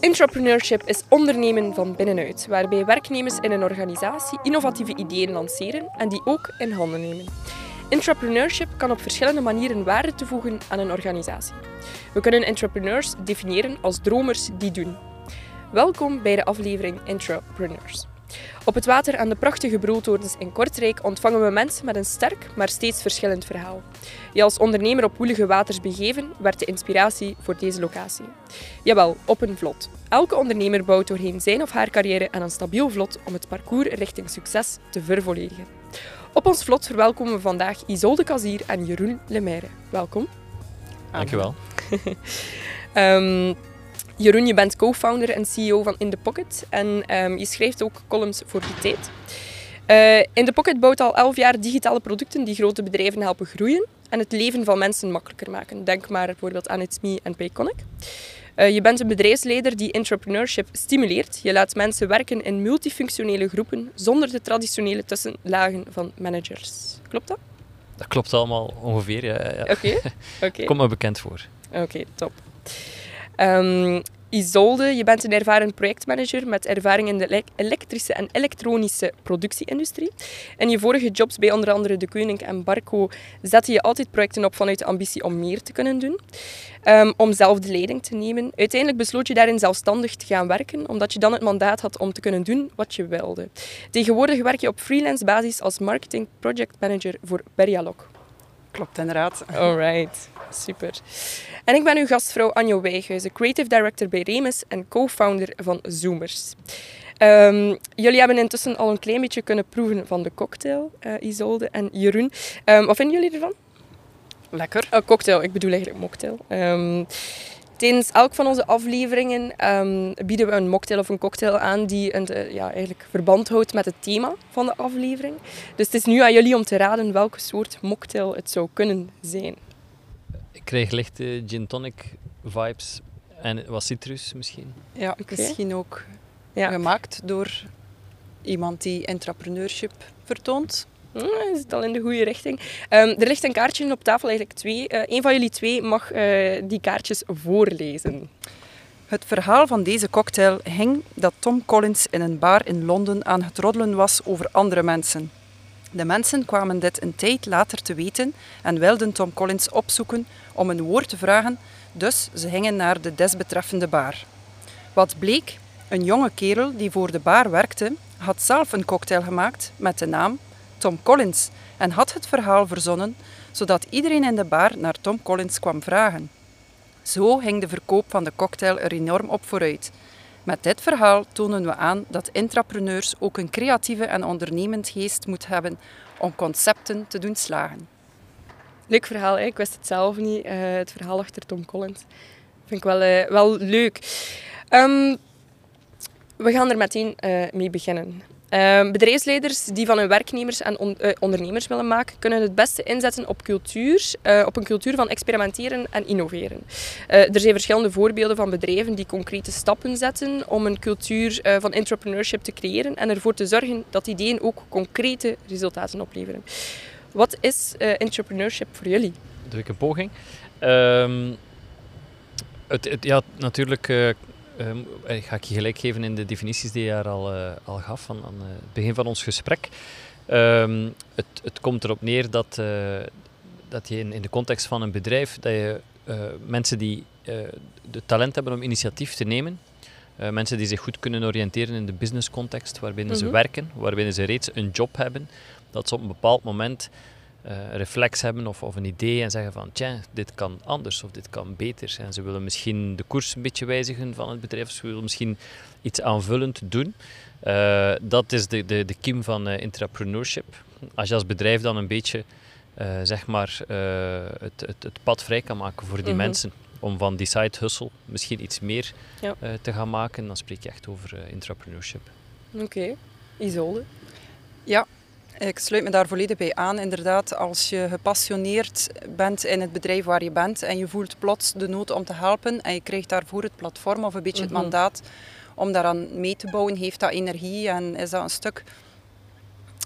Entrepreneurship is ondernemen van binnenuit, waarbij werknemers in een organisatie innovatieve ideeën lanceren en die ook in handen nemen. Entrepreneurship kan op verschillende manieren waarde toevoegen aan een organisatie. We kunnen entrepreneurs definiëren als dromers die doen. Welkom bij de aflevering Entrepreneurs. Op het water aan de prachtige broodtorens in Kortrijk ontvangen we mensen met een sterk, maar steeds verschillend verhaal. Je als ondernemer op woelige waters begeven werd de inspiratie voor deze locatie. Jawel, op een vlot. Elke ondernemer bouwt doorheen zijn of haar carrière aan een stabiel vlot om het parcours richting succes te vervolledigen. Op ons vlot verwelkomen we vandaag Isolde Kazier en Jeroen Lemaire. Welkom. Dankjewel. um, Jeroen, je bent co-founder en CEO van In The Pocket en um, je schrijft ook columns voor die tijd. Uh, In The Pocket bouwt al elf jaar digitale producten die grote bedrijven helpen groeien en het leven van mensen makkelijker maken. Denk maar bijvoorbeeld aan It's Me en Payconic. Uh, je bent een bedrijfsleider die entrepreneurship stimuleert. Je laat mensen werken in multifunctionele groepen zonder de traditionele tussenlagen van managers. Klopt dat? Dat klopt allemaal ongeveer, ja. ja. Oké. Okay. Okay. Komt me bekend voor. Oké, okay, top. Um, Isolde, je bent een ervaren projectmanager met ervaring in de elektrische en elektronische productieindustrie. In je vorige jobs bij onder andere De Koning en Barco zette je altijd projecten op vanuit de ambitie om meer te kunnen doen. Um, om zelf de leiding te nemen. Uiteindelijk besloot je daarin zelfstandig te gaan werken, omdat je dan het mandaat had om te kunnen doen wat je wilde. Tegenwoordig werk je op freelance basis als marketing project manager voor Berialog. Klopt, inderdaad. Alright, super. En ik ben uw gastvrouw Anjo Wijghuizen, creative director bij Remus en co-founder van Zoomers. Um, jullie hebben intussen al een klein beetje kunnen proeven van de cocktail, uh, Isolde en Jeroen. Um, wat vinden jullie ervan? Lekker. Oh, cocktail, ik bedoel eigenlijk mocktail. Um, Tijdens elk van onze afleveringen um, bieden we een mocktail of een cocktail aan die een, uh, ja, eigenlijk verband houdt met het thema van de aflevering. Dus het is nu aan jullie om te raden welke soort mocktail het zou kunnen zijn. Ik krijg lichte gin tonic vibes en wat citrus misschien. Ja, okay. misschien ook ja. gemaakt door iemand die entrepreneurship vertoont. Hm, is het al in de goede richting. Um, er ligt een kaartje op tafel, eigenlijk twee. Uh, een van jullie twee mag uh, die kaartjes voorlezen. Het verhaal van deze cocktail hing dat Tom Collins in een bar in Londen aan het roddelen was over andere mensen. De mensen kwamen dit een tijd later te weten en wilden Tom Collins opzoeken om een woord te vragen, dus ze gingen naar de desbetreffende bar. Wat bleek? Een jonge kerel die voor de bar werkte, had zelf een cocktail gemaakt met de naam Tom Collins en had het verhaal verzonnen, zodat iedereen in de bar naar Tom Collins kwam vragen. Zo ging de verkoop van de cocktail er enorm op vooruit. Met dit verhaal tonen we aan dat intrapreneurs ook een creatieve en ondernemend geest moeten hebben om concepten te doen slagen. Leuk verhaal, hè? ik wist het zelf niet. Uh, het verhaal achter Tom Collins. Vind ik wel, uh, wel leuk. Um, we gaan er meteen uh, mee beginnen. Uh, bedrijfsleiders die van hun werknemers en uh, ondernemers willen maken, kunnen het beste inzetten op cultuur, uh, op een cultuur van experimenteren en innoveren. er zijn verschillende voorbeelden van bedrijven die concrete stappen zetten om een cultuur van entrepreneurship te creëren en ervoor te zorgen dat ideeën ook concrete resultaten opleveren. Wat is entrepreneurship voor jullie? Doe ik een poging. Um, het, het, ja, natuurlijk Um, ga ik je gelijk geven in de definities die je daar al, uh, al gaf van, aan het begin van ons gesprek. Um, het, het, komt erop neer dat, uh, dat je in, in, de context van een bedrijf, dat je uh, mensen die de talent hebben om initiatief te nemen, mensen die zich goed kunnen oriënteren in de businesscontext waarbinnen mm -hmm. ze werken, waarbinnen ze reeds een job hebben, dat ze op een bepaald moment uh, reflex hebben of, of, een idee en zeggen van tja, dit kan anders of dit kan beter. En ze willen misschien de koers een beetje wijzigen van het bedrijf, of ze willen misschien iets aanvullend doen. Uh, dat is de, de, de kiem van uh, entrepreneurship. Als je als bedrijf dan een beetje zeg maar, het, het, het, pad vrij kan maken voor die mm -hmm. mensen om van die side hustle misschien iets meer ja. te gaan maken, dan spreek je echt over entrepreneurship. Oké, okay. Isolde? Ja, ik sluit me daar volledig bij aan. Inderdaad, als je gepassioneerd bent in het bedrijf waar je bent en je voelt plots de nood om te helpen en je krijgt daarvoor het platform of een beetje het mandaat om daaraan mee te bouwen, heeft dat energie en is dat een stuk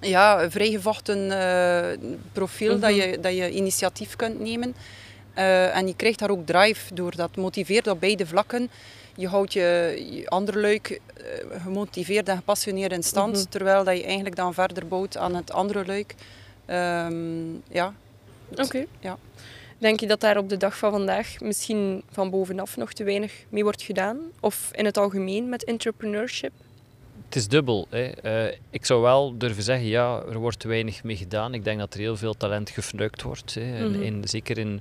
ja, vrijgevochten uh, profiel dat, je, dat je initiatief kunt nemen. Uh, en je krijgt daar ook drive door. Dat motiveert op beide vlakken. Je houdt je, je andere luik uh, gemotiveerd en gepassioneerd in stand, mhm. terwijl dat je eigenlijk dan verder bouwt aan het andere luik. Um, ja. Oké. Ja. Denk je dat daar op de dag van vandaag misschien van bovenaf nog te weinig mee wordt gedaan? Of in het algemeen met entrepreneurship? Het is dubbel. Hè. Uh, ik zou wel durven zeggen, ja, er wordt te weinig mee gedaan. Ik denk dat er heel veel talent gefnuikt wordt. Hè. Mhm. in, zeker in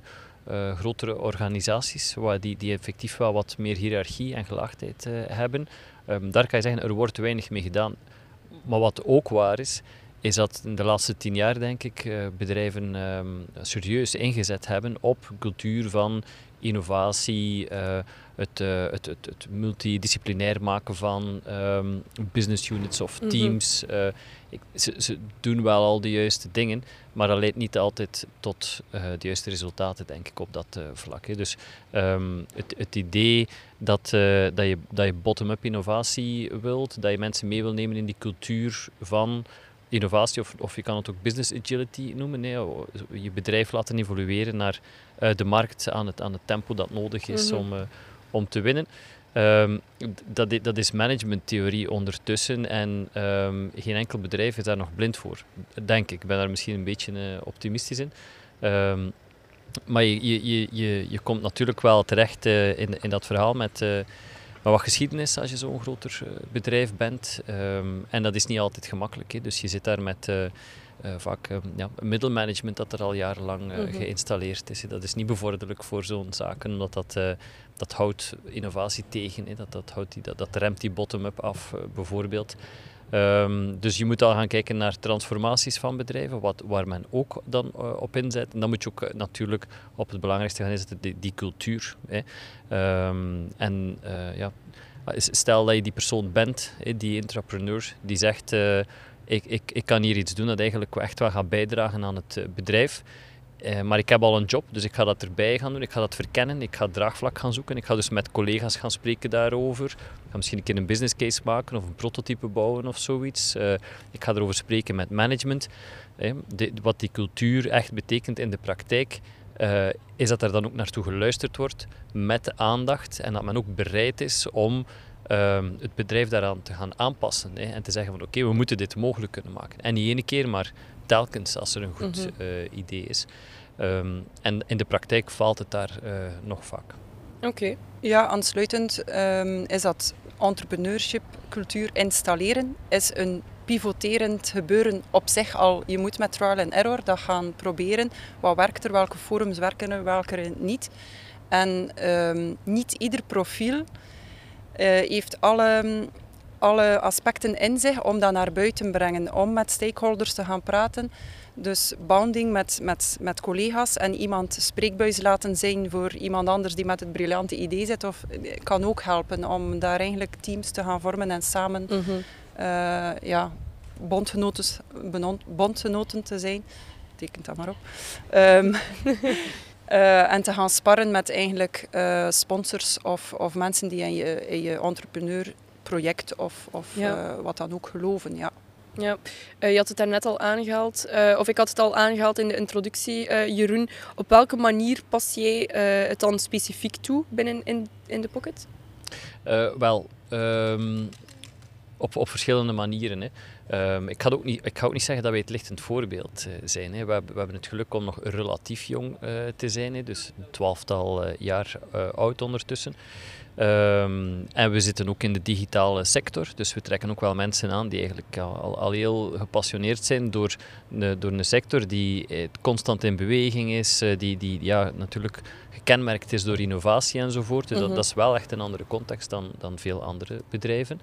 uh, grotere organisaties, waar die, die effectief wel wat meer hiërarchie en gelaagdheid uh, hebben. Um, daar kan je zeggen, er wordt weinig mee gedaan. Maar wat ook waar is, is dat in de laatste tien jaar, denk ik, uh, bedrijven um, serieus ingezet hebben op cultuur van innovatie, het, uh, het, het, het, multidisciplinair maken van um, business units of mhm. teams. Mm -hmm. ik, ze, ze, doen wel al de juiste dingen, maar dat leidt niet altijd tot de juiste resultaten, denk ik, op dat vlak. Hè. Dus um, het, het, idee dat, dat je, dat je bottom-up innovatie wilt, dat je mensen mee wil nemen in die cultuur van innovatie, of, of je kan het ook business agility noemen. Nee, je bedrijf laten evolueren naar uh, de markt aan het, aan het tempo dat nodig is mm -hmm. om, uh, om te winnen. Um, dat, dat is managementtheorie ondertussen en um, geen enkel bedrijf is daar nog blind voor, denk ik. Ik ben daar misschien een beetje uh, optimistisch in. Um, maar je, je, je, je komt natuurlijk wel terecht in, in dat verhaal met maar wat geschiedenis als je zo'n groter eh, bedrijf bent. Ehm, en dat is niet altijd gemakkelijk. Hè. Dus je zit daar met vaak uh, ja, middelmanagement dat er al jarenlang mm geïnstalleerd is. Dat is niet bevorderlijk voor zo'n zaken, omdat dat, dat houdt innovatie tegen. Hè. Dat, dat, houdt die, dat, dat remt die bottom-up af, bijvoorbeeld. Um, dus je moet al gaan kijken naar transformaties van bedrijven, wat, waar men ook dan uh, op inzet. En dan moet je ook uh, natuurlijk op het belangrijkste gaan inzetten, die, die cultuur. Hè. Um, en uh, ja, stel dat je die persoon bent, hè, die entrepreneur, die zegt ik, ik, ik kan hier iets doen dat eigenlijk echt wel gaat bijdragen aan het bedrijf. Uh, maar ik heb al een job, dus ik ga dat erbij gaan doen. Ik ga dat verkennen. Ik ga draagvlak gaan zoeken. Ik ga dus met collega's gaan spreken daarover. Ik ga misschien een keer een business case maken of een prototype bouwen of zoiets. Uh, ik ga erover spreken met management. Wat die cultuur echt betekent in de praktijk. Eh, is dat er dan ook naartoe geluisterd wordt met aandacht en dat men ook bereid is om ehm, het bedrijf daaraan te gaan aanpassen. Hè, en te zeggen van oké, we moeten dit mogelijk kunnen maken. En niet ene keer, maar telkens als er een goed mm -hmm. idee is. Um, en in de praktijk valt het daar uh, nog vaak. Oké. Ja, aansluitend um, is dat entrepreneurship cultuur installeren is een pivoterend gebeuren op zich al. Je moet met trial and error dat gaan proberen. Wat werkt er, welke forums werken er, welke niet. En um, niet ieder profiel heeft alle, alle aspecten in zich om dat naar buiten te brengen, om met stakeholders te gaan praten. Dus bounding met, met, met collega's en iemand spreekbuis laten zijn voor iemand anders die met het briljante idee zit, of, kan ook helpen om daar eigenlijk teams te gaan vormen en samen mm -hmm. uh, ja, bondgenoten, bondgenoten te zijn. Tekent dat maar op. Um, uh, en te gaan sparren met eigenlijk uh, sponsors of, of mensen die in je, in je entrepreneurproject of, of ja. wat dan ook geloven. Ja. Ja, uh, je had het daarnet al aangehaald, uh, of ik had het al aangehaald in de introductie, uh, Jeroen. Op welke manier pas jij het dan specifiek toe binnen in, in de Pocket? wel, um, op, op verschillende manieren. Hè. Um, ik, ga ook niet, ik ga ook niet zeggen dat wij het lichtend voorbeeld zijn. Hè. We, we, hebben het geluk om nog relatief jong te zijn, hè, dus een twaalftal jaar oud ondertussen. Um, en we zitten ook in de digitale sector, dus we trekken ook wel mensen aan die eigenlijk al, al heel gepassioneerd zijn door, de, door een sector die eh, constant in beweging is, eh, die, die ja, natuurlijk gekenmerkt is door innovatie enzovoort. Dus dat, mhm. dat, is wel echt een andere context dan, dan veel andere bedrijven.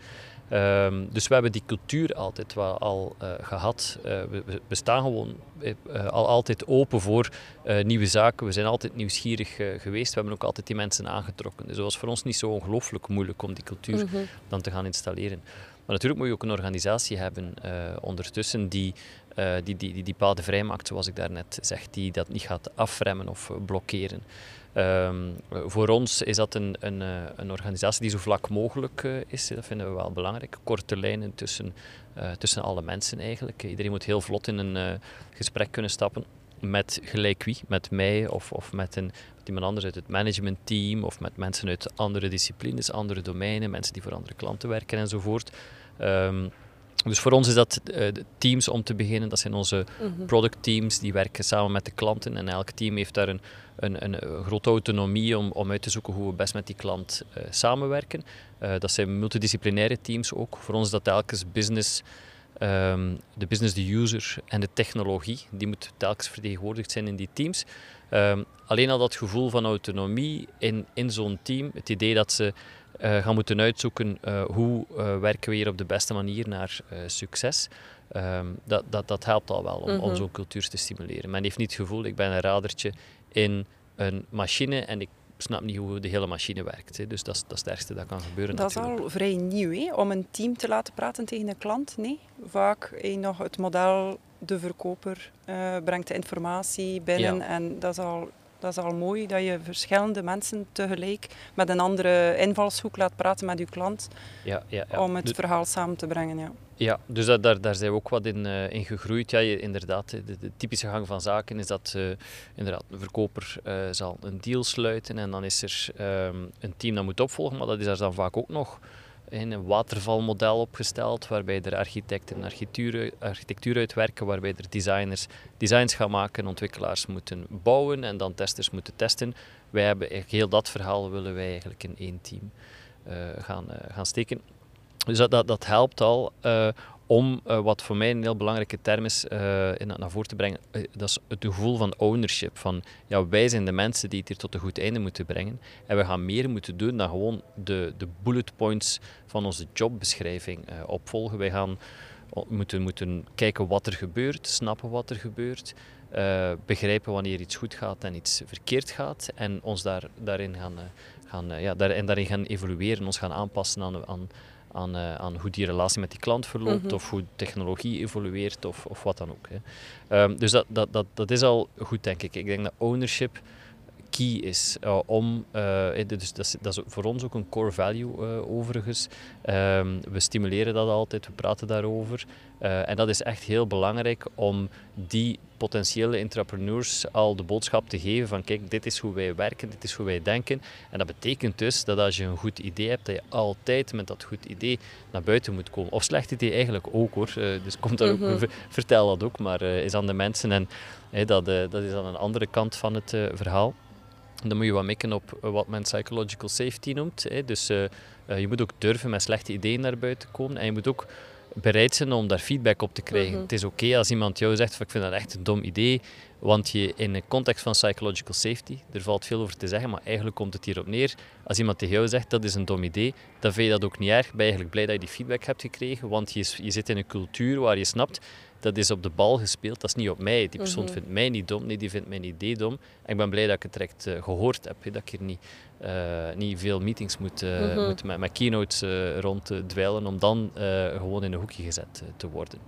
Um, dus we hebben die cultuur altijd wel al uh, gehad. Uh, we, we, staan gewoon uh, al altijd open voor nieuwe zaken. We zijn altijd nieuwsgierig geweest. We hebben ook altijd die mensen aangetrokken. Dus het was voor ons niet zo ongelooflijk moeilijk om die cultuur mm -hmm. dan te gaan installeren. Maar natuurlijk moet je ook een organisatie hebben ondertussen die die, die, die, die paden vrijmaakt, zoals ik daarnet zeg, die dat niet gaat afremmen of blokkeren. Um, voor ons is dat een, een, eh, een, organisatie die zo vlak mogelijk uh, is. Dat vinden we wel belangrijk. Korte lijnen tussen, uh, tussen alle mensen eigenlijk. Iedereen moet heel vlot in een gesprek kunnen stappen. met gelijk wie, met mij of, of met, een, iemand anders uit het managementteam of met mensen uit andere disciplines, andere domeinen, mensen die voor andere klanten werken enzovoort. Um, dus voor ons is dat uh, teams om te beginnen. Dat zijn onze mm productteams die werken samen met de klanten. En elk team heeft daar een, een, een, grote autonomie om, om uit te zoeken hoe we best met die klant uh, samenwerken. Uh, dat zijn multidisciplinaire teams ook. Voor ons is dat telkens business, um, de business, de user en de technologie. Die moet telkens vertegenwoordigd zijn in die teams. Um, alleen al dat gevoel van autonomie in, in zo'n team, het idee dat ze gaan moeten uitzoeken uh, hoe uh, werken we hier op de beste manier naar succes. Um, dat, dat, dat helpt al wel om, mm -hmm. om zo'n cultuur te stimuleren. Men heeft niet het gevoel, ik ben een radertje in een machine en ik snap niet hoe de hele machine werkt. Hè. Dus dat is, dat is het ergste dat kan gebeuren. Dat natuurlijk. is al vrij nieuw, hè? om een team te laten praten tegen een klant. Nee, vaak hey, nog het model, de verkoper brengt de informatie binnen ja. en dat is al dat is al mooi dat je verschillende mensen tegelijk met een andere invalshoek laat praten met je klant. Ja, ja, ja. Om het dus, verhaal samen te brengen. Ja, ja dus dat, daar, daar zijn we ook wat in, uh, in gegroeid. Ja, je, inderdaad, de, de, typische gang van zaken is dat uh, inderdaad, een verkoper uh, zal een deal sluiten en dan is er um, een team dat moet opvolgen, maar dat is er dan vaak ook nog een watervalmodel opgesteld, waarbij er architecten architectuur, architectuur uitwerken, waarbij er designers designs gaan maken, ontwikkelaars moeten bouwen en dan testers moeten testen. Wij hebben heel dat verhaal willen wij eigenlijk in één team uh, gaan, uh, gaan steken. Dus dat, dat, dat helpt al uh, om uh, wat voor mij een heel belangrijke term is uh, in, naar voren te brengen. Uh, dat is het gevoel van ownership. Van ja, wij zijn de mensen die het hier tot een goed einde moeten brengen. En we gaan meer moeten doen dan gewoon de, de bullet points van onze jobbeschrijving opvolgen. Wij gaan moeten, moeten kijken wat er gebeurt, snappen wat er gebeurt. begrijpen wanneer iets goed gaat en iets verkeerd gaat. En ons daar, daarin, gaan, gaan, ja, en daarin gaan evolueren, ons gaan aanpassen aan, aan aan, uh, aan hoe die relatie met die klant verloopt, mm -hmm. of hoe technologie evolueert, of, of wat dan ook. Hè. Um, dus dat, dat, dat, dat is al goed, denk ik. Ik denk dat ownership key is uh, om, uh, dus dat is, dat is, voor ons ook een core value overigens. Um, we stimuleren dat altijd, we praten daarover. en dat is echt heel belangrijk om die potentiële entrepreneurs al de boodschap te geven van kijk, dit is hoe wij werken, dit is hoe wij denken. En dat betekent dus dat als je een goed idee hebt, dat je altijd met dat goed idee naar buiten moet komen. Of slecht idee eigenlijk ook hoor. dus komt dat mm -hmm. ook, vertel dat ook maar is aan de mensen. En dat, dat is aan een andere kant van het verhaal. Dan moet je wat mikken op wat men psychological safety noemt. Hè. Dus uh, je moet ook durven met slechte ideeën naar buiten komen. En je moet ook bereid zijn om daar feedback op te krijgen. Mm -hmm. Het is oké okay als iemand jou zegt, ik vind dat echt een dom idee, want je in een context van psychological safety, er valt veel over te zeggen, maar eigenlijk komt het hierop neer. Als iemand tegen jou zegt, dat is een dom idee, dan vind je dat ook niet erg. Ben je eigenlijk blij dat je die feedback hebt gekregen, want je, je zit in een cultuur waar je snapt, dat is op de bal gespeeld, dat is niet op mij. Die persoon mm -hmm. vindt mij niet dom, nee, die vindt mijn idee dom. En ik ben blij dat ik het direct uh, gehoord heb, he, dat ik hier niet, uh, niet veel meetings moet, uh, mm -hmm. moet met, met keynotes rond te dweilen om dan gewoon in een hoekje gezet te worden.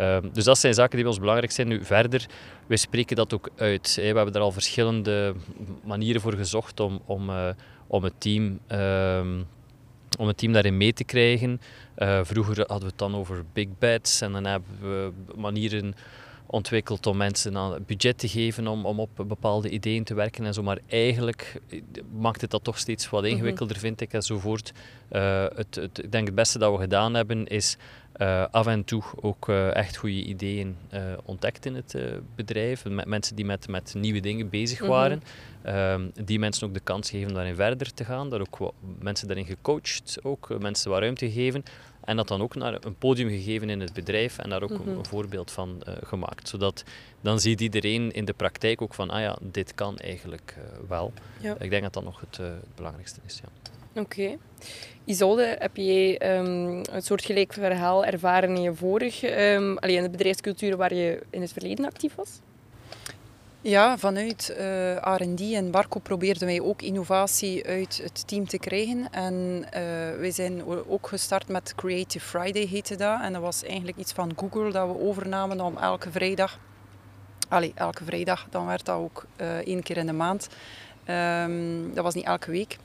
Um, dus dat zijn zaken die bij ons belangrijk zijn. Nu verder, wij spreken dat ook uit. Hè. We hebben er al verschillende manieren voor gezocht om, om, om het team... Um, om het team daarin mee te krijgen. Uh, vroeger hadden we het dan over big bets en dan hebben we manieren ontwikkeld om mensen aan budget te geven om, om op bepaalde ideeën te werken en zo. Maar eigenlijk maakt het dat toch steeds wat ingewikkelder, vind ik, enzovoort. Uh, het, het, ik denk het beste dat we gedaan hebben is uh, af en toe ook uh, echt goede ideeën ontdekt in het bedrijf. Met mensen die met, met nieuwe dingen bezig waren. Mm -hmm. die mensen ook de kans geven om daarin verder te gaan. Daar ook mensen daarin gecoacht, ook mensen wat ruimte gegeven. En dat dan ook naar een podium gegeven in het bedrijf en daar ook mm -hmm. een, een, voorbeeld van gemaakt. Zodat dan ziet iedereen in de praktijk ook van, ah ja, dit kan eigenlijk wel. Ja. Ik denk dat dat nog het, het belangrijkste is. Ja. Oké. Isolde, heb jij um, een soortgelijk verhaal ervaren in je vorig, um, allee, in de bedrijfscultuur waar je in het verleden actief was? Ja, vanuit uh, R&D en Barco probeerden wij ook innovatie uit het team te krijgen. En uh, wij zijn ook gestart met Creative Friday, heette dat. En dat was eigenlijk iets van Google dat we overnamen om elke vrijdag... Allee, elke vrijdag, dan werd dat ook uh, één keer in de maand. Um, dat was niet elke week.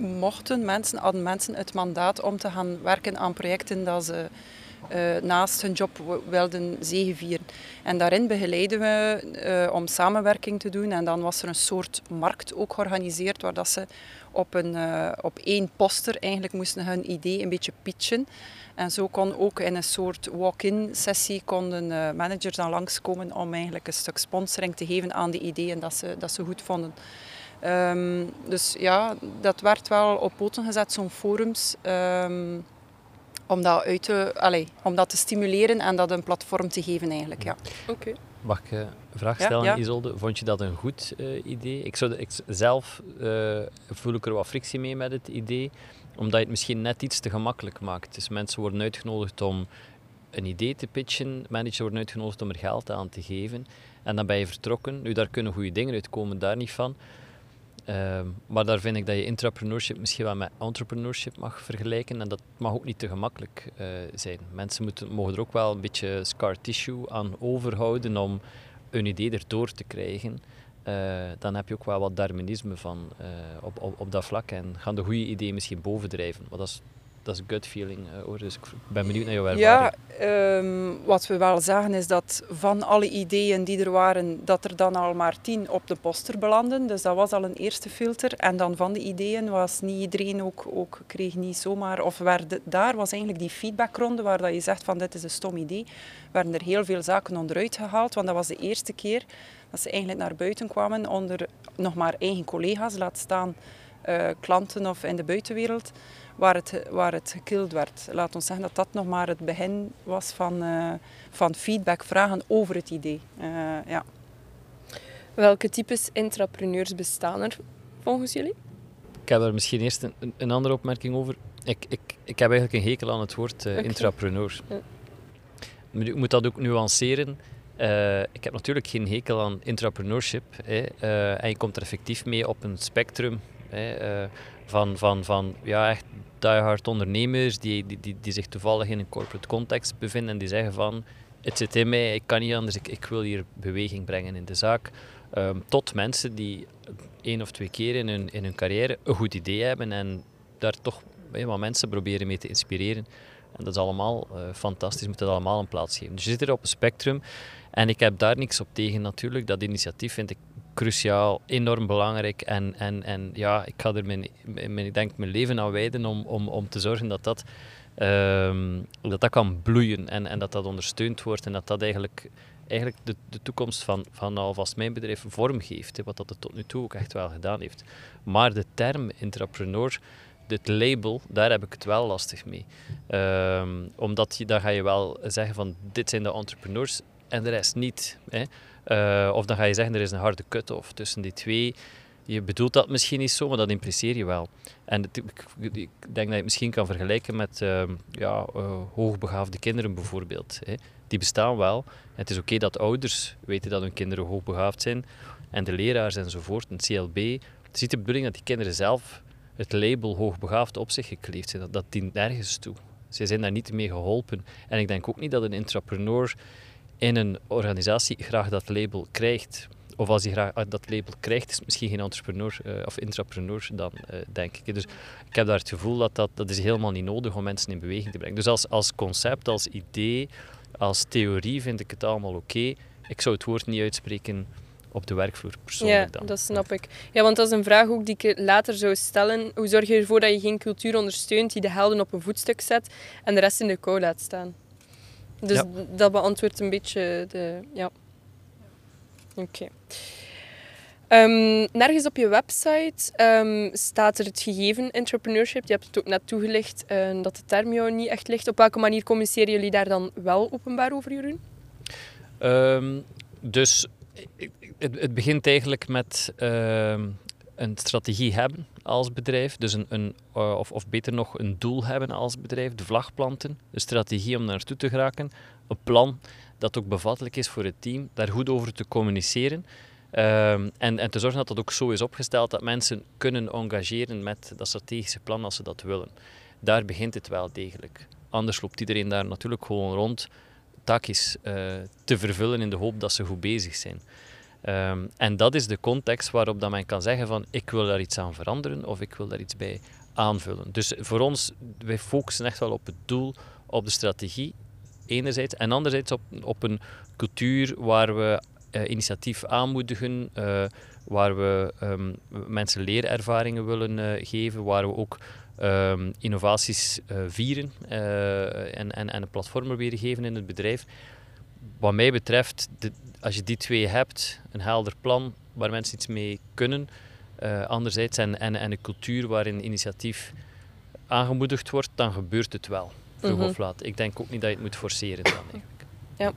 Mochten mensen, hadden mensen het mandaat om te gaan werken aan projecten dat ze naast hun job wilden zegevieren. En daarin begeleiden we om samenwerking te doen. En dan was er een soort markt ook georganiseerd waar dat ze op, een, op één poster eigenlijk moesten hun idee een beetje pitchen. En zo kon ook in een soort walk-in sessie konden managers dan langskomen om eigenlijk een stuk sponsoring te geven aan de ideeën dat ze, dat ze goed vonden. Um, dus ja, dat werd wel op poten gezet, zo'n forums. Um, om dat, uit te, allez, om dat te stimuleren en dat een platform te geven eigenlijk. Ja. Oké. Mag ik een vraag stellen, ja, Isolde? Vond je dat een goed uh, idee? Ik zou, ik, zelf uh, voel ik er wat frictie mee met het idee, omdat je het misschien net iets te gemakkelijk maakt. Dus mensen worden uitgenodigd om een idee te pitchen, managers worden uitgenodigd om er geld aan te geven. En dan ben je vertrokken. Nu, daar kunnen goede dingen uitkomen, daar niet van. Ehm, maar daar vind ik dat je intrapreneurship misschien wel met entrepreneurship mag vergelijken. En dat mag ook niet te gemakkelijk uh, zijn. Mensen moeten, mogen er ook wel een beetje scar tissue aan overhouden om een idee erdoor te krijgen. Uh, dan heb je ook wel wat darwinisme van uh, op, op, dat vlak. En gaan de goede ideeën misschien bovendrijven. Maar is dat is een gut feeling uh, hoor. Dus ik ben benieuwd naar jouw ervaring. Ja, um, wat we wel zagen is dat van alle ideeën die er waren, dat er dan al maar tien op de poster belanden. Dus dat was al een eerste filter. En dan van de ideeën was niet iedereen ook, ook kreeg niet zomaar, of werd, daar was eigenlijk die feedbackronde waar dat je zegt van dit is een stom idee, werden er heel veel zaken onderuit gehaald. Want dat was de eerste keer dat ze eigenlijk naar buiten kwamen onder nog maar eigen collega's, laat staan uh, klanten of in de buitenwereld waar het, waar het gekild werd. Laat ons zeggen dat dat nog maar het begin was van, uh, van feedback, vragen over het idee. Uh, ja. Welke types intrapreneurs bestaan er volgens jullie? Ik heb er misschien eerst een, een andere opmerking over. Ik, ik, ik heb eigenlijk een hekel aan het woord uh, okay. intrapreneur. Ja. Ik moet dat ook nuanceren. Uh, ik heb natuurlijk geen hekel aan intrapreneurship. Hè. Uh, en je komt er effectief mee op een spectrum. Uh, van, van, van ja, echt diehard ondernemers die, die, die, zich toevallig in een corporate context bevinden en die zeggen van het zit in mij, ik kan niet anders, ik, ik wil hier beweging brengen in de zaak. Um, tot mensen die één of twee keer in hun, in hun carrière een goed idee hebben en daar toch wat mensen proberen mee te inspireren. En dat is allemaal uh, fantastisch, moet dat allemaal een plaats geven. Dus je zit er op een spectrum en ik heb daar niks op tegen natuurlijk. Dat initiatief vind ik cruciaal, enorm belangrijk. En, en, en ja, ik ga er mijn, mijn, ik denk mijn leven aan wijden om, om, om te zorgen dat dat, um, dat, dat kan bloeien en, en dat dat ondersteund wordt en dat dat eigenlijk, eigenlijk de, de toekomst van, van alvast mijn bedrijf vormgeeft. Wat dat het tot nu toe ook echt wel gedaan heeft. Maar de term entrepreneur het label, daar heb ik het wel lastig mee. Um, omdat je, dan ga je wel zeggen van dit zijn de entrepreneurs en de rest niet. Hè. Uh, of dan ga je zeggen, er is een harde cut-off tussen die twee. Je bedoelt dat misschien niet zo, maar dat impliceer je wel. En het, ik, ik, denk dat je het misschien kan vergelijken met uh, ja, uh, hoogbegaafde kinderen bijvoorbeeld. Hè. Die bestaan wel. Het is oké dat ouders weten dat hun kinderen hoogbegaafd zijn. En de leraars enzovoort, een CLB. Het is niet de bedoeling dat die kinderen zelf het label hoogbegaafd op zich gekleefd zijn. Dat, dient nergens toe. Zij zijn daar niet mee geholpen. En ik denk ook niet dat een entrepreneur in een organisatie graag dat label krijgt. Of als hij graag dat label krijgt, is het misschien geen entrepreneur uh, of intrapreneur dan, uh, denk ik. Dus ik heb daar het gevoel dat, dat dat is helemaal niet nodig om mensen in beweging te brengen. Dus als, als concept, als idee, als theorie vind ik het allemaal oké. Okay. Ik zou het woord niet uitspreken op de werkvloer persoonlijk ja, dat snap ik. Ja, want dat is een vraag ook die ik later zou stellen. Hoe zorg je ervoor dat je geen cultuur ondersteunt die de helden op een voetstuk zet en de rest in de kou laat staan? Dus ja. dat beantwoordt een beetje de... Ja. Oké. Okay. Um, nergens op je website um, staat er het gegeven entrepreneurship. Je hebt het ook net toegelicht uh, dat de term jou niet echt ligt. Op welke manier communiceren jullie daar dan wel openbaar over, Jeroen? Um, dus het, het, begint eigenlijk met een strategie hebben als bedrijf, dus een, een uh, of, of beter nog een doel hebben als bedrijf, de vlag planten, de strategie om naartoe te geraken, een plan dat ook bevattelijk is voor het team, daar goed over te communiceren um, en, en te zorgen dat dat ook zo is opgesteld dat mensen kunnen engageren met dat strategische plan als ze dat willen. Daar begint het wel degelijk. Anders loopt iedereen daar natuurlijk gewoon rond takjes uh, te vervullen in de hoop dat ze goed bezig zijn. Um, en dat is de context waarop dat men kan zeggen van ik wil daar iets aan veranderen of ik wil daar iets bij aanvullen. Dus voor ons, wij focussen echt wel op het doel, op de strategie enerzijds. En anderzijds op, op een cultuur waar we uh, initiatief aanmoedigen, uh, waar we um, mensen leerervaringen willen uh, geven, waar we ook um, innovaties vieren en, en, en een platform weer geven in het bedrijf. Wat mij betreft, de, als je die twee hebt, een helder plan waar mensen iets mee kunnen, anderzijds en, en, en een cultuur waarin initiatief aangemoedigd wordt, dan gebeurt het wel, vroeg mm -hmm. of laat. Ik denk ook niet dat je het moet forceren dan eigenlijk. Ja.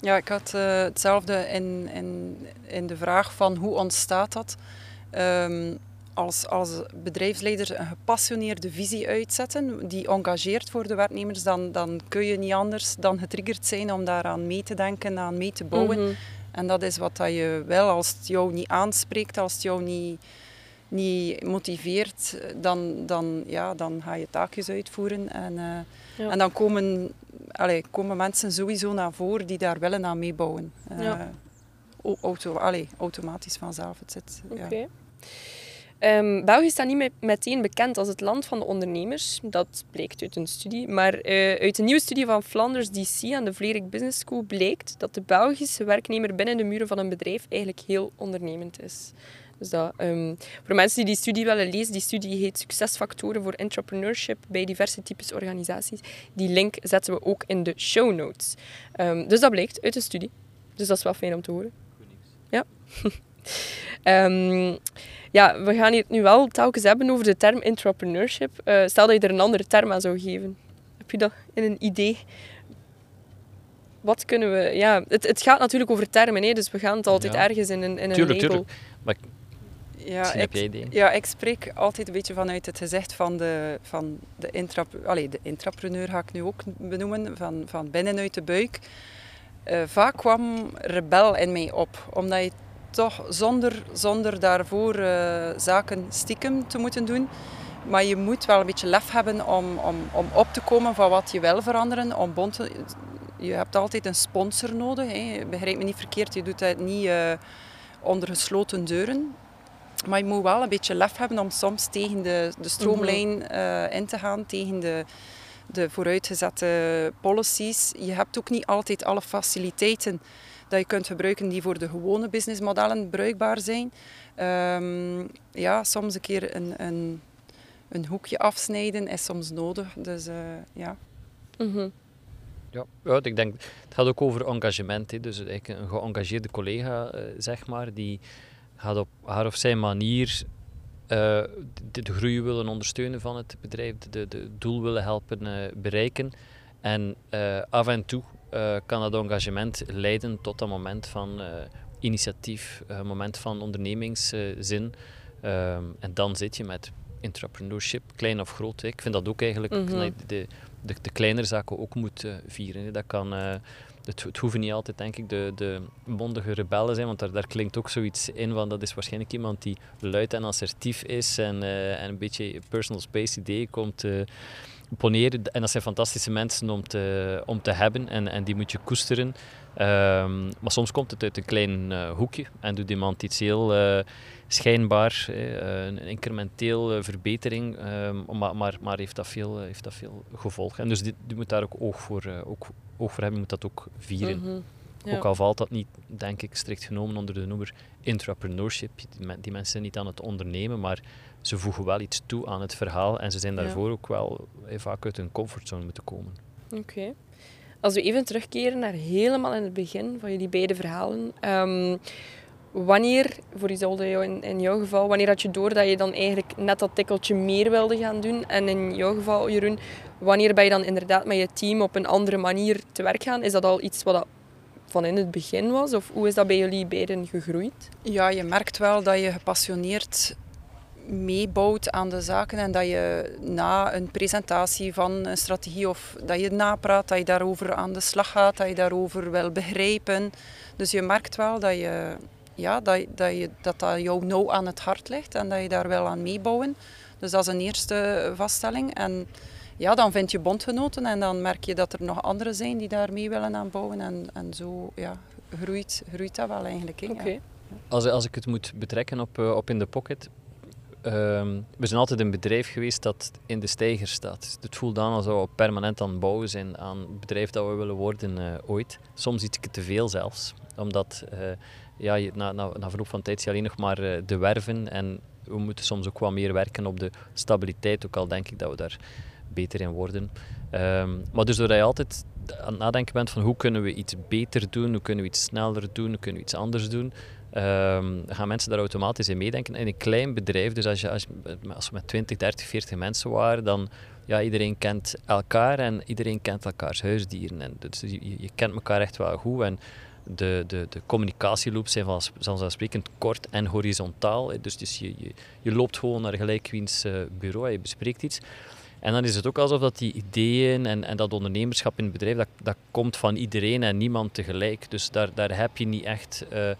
Ja, ik had uh, hetzelfde in, in, in de vraag van hoe ontstaat dat. Um, als, als bedrijfsleider een gepassioneerde visie uitzetten, die engageert voor de werknemers, dan, dan kun je niet anders dan getriggerd zijn om daaraan mee te denken, aan mee te bouwen. Mm -hmm. En dat is wat dat je wel, als het jou niet aanspreekt, als het jou niet, niet motiveert, dan, dan, ja, dan ga je taakjes uitvoeren. En, uh, ja. en dan komen allee, komen mensen sowieso naar voren die daar willen aan meebouwen. Uh, ja. auto, allee, automatisch vanzelf. Het zit. Um, België staat niet meteen bekend als het land van de ondernemers. Dat blijkt uit een studie. Maar uh, uit een nieuwe studie van Flanders DC aan de Vlerik Business School blijkt dat de Belgische werknemer binnen de muren van een bedrijf eigenlijk heel ondernemend is. Dus dat, um, voor mensen die die studie willen lezen, die studie heet Succesfactoren voor Entrepreneurship bij diverse types organisaties. Die link zetten we ook in de show notes. Um, dus dat blijkt uit de studie. Dus dat is wel fijn om te horen. Ja. um, ja, we gaan hier nu wel telkens hebben over de term entrepreneurship. Uh, stel dat je er een andere term aan zou geven. Heb je dat in een idee? Wat kunnen we... Ja, het, het gaat natuurlijk over termen, hè, dus we gaan het altijd ja. ergens in een, in een tuurlijk, label... Tuurlijk. Maar ja, ik, ja, ik spreek altijd een beetje vanuit het gezicht van de, van de, intra, allez, de intrapreneur, ga ik nu ook benoemen, van, van binnenuit de buik. Uh, vaak kwam rebel in mij op, omdat je toch zonder, zonder daarvoor uh, zaken stiekem te moeten doen. Maar je moet wel een beetje lef hebben om, om, om op te komen van wat je wil veranderen. Om bond te, je hebt altijd een sponsor nodig. Hè. Begrijp me niet verkeerd, je doet dat niet uh, onder gesloten deuren. Maar je moet wel een beetje lef hebben om soms tegen de, de stroomlijn uh, in te gaan, tegen de, de vooruitgezette policies. Je hebt ook niet altijd alle faciliteiten dat je kunt gebruiken die voor de gewone businessmodellen bruikbaar zijn. Um, ja, soms een keer een, een, een, hoekje afsnijden is soms nodig. Dus uh, ja. Mm -hmm. Ja, ja, ik denk, het gaat ook over engagement. Hè. Dus een geëngageerde collega, uh, zeg maar, die gaat op haar of zijn manier uh, de, de, groei willen ondersteunen van het bedrijf, de, de doel willen helpen uh, bereiken. En uh, af en toe kan dat engagement leiden tot een moment van initiatief, een moment van ondernemingszin. Um, en dan zit je met entrepreneurship, klein of groot. Hè. Ik vind dat ook eigenlijk mm -hmm. de, de, de, kleinere zaken ook moet vieren. Hè. Dat kan het, het, hoeven niet altijd, denk ik, de, de mondige rebellen zijn, want daar, daar klinkt ook zoiets in van dat is waarschijnlijk iemand die luid en assertief is en, en een beetje personal space idee komt poneren. En dat zijn fantastische mensen om te, om te hebben en, en die moet je koesteren. Um, maar soms komt het uit een klein uh, hoekje en doet iemand iets heel schijnbaar, een incrementeel verbetering, um, maar, maar, maar heeft, dat veel, heeft dat veel gevolgen. En dus die, die moet daar ook oog voor, ook oog voor hebben, moet dat ook vieren. Mm -hmm. ja. Ook al valt dat niet, denk ik, strikt genomen onder de noemer entrepreneurship. Die, die mensen zijn niet aan het ondernemen, maar ze voegen wel iets toe aan het verhaal en ze zijn daarvoor ja. ook wel eh, vaak uit hun comfortzone moeten komen. Oké. Okay. Als we even terugkeren naar helemaal in het begin van jullie beide verhalen. Um, wanneer, voor Isolde in, in jouw geval, wanneer had je door dat je dan eigenlijk net dat tikkeltje meer wilde gaan doen? En in jouw geval, Jeroen, wanneer ben je dan inderdaad met je team op een andere manier te werk gaan? Is dat al iets wat dat van in het begin was? Of hoe is dat bij jullie beiden gegroeid? Ja, je merkt wel dat je gepassioneerd meebouwt aan de zaken en dat je na een presentatie van een strategie of dat je napraat, dat je daarover aan de slag gaat, dat je daarover wil begrijpen. Dus je merkt wel dat je, ja, dat, dat, je, dat, dat jou nauw aan het hart ligt en dat je daar wel aan meebouwen. Dus dat is een eerste vaststelling. En ja, dan vind je bondgenoten en dan merk je dat er nog anderen zijn die daar mee willen aan bouwen. En, en zo ja, groeit, groeit dat wel eigenlijk. Okay. Ja. Als, als ik het moet betrekken op, uh, op In The Pocket, ehm, we zijn altijd een bedrijf geweest dat in de steiger staat. Het voelt aan alsof we permanent aan het bouwen zijn aan het bedrijf dat we willen worden uh, ooit. Soms iets te veel zelfs. Omdat uh, ja, je, na, na, verloop van tijd zie je alleen nog maar uh, de werven. En we moeten soms ook wat meer werken op de stabiliteit. Ook al denk ik dat we daar beter in worden. Um, maar dus doordat je altijd aan het nadenken bent van hoe kunnen we iets beter doen, hoe kunnen we iets sneller doen, hoe kunnen we iets anders doen, um, gaan mensen daar automatisch in meedenken. In een klein bedrijf, dus als, je, als, als we met 20, 30, 40 mensen waren, dan ja, iedereen kent elkaar en iedereen kent elkaars huisdieren. En dus je, kent elkaar echt wel goed. En de, de, de communicatieloops zijn vanzelfsprekend kort en horizontaal. Dus, dus je, je, je loopt gewoon naar gelijk wiens uh, bureau en je bespreekt iets. En dan is het ook alsof dat die ideeën en, en dat ondernemerschap in het bedrijf, dat, dat komt van iedereen en niemand tegelijk. Dus daar, daar heb je niet echt uh,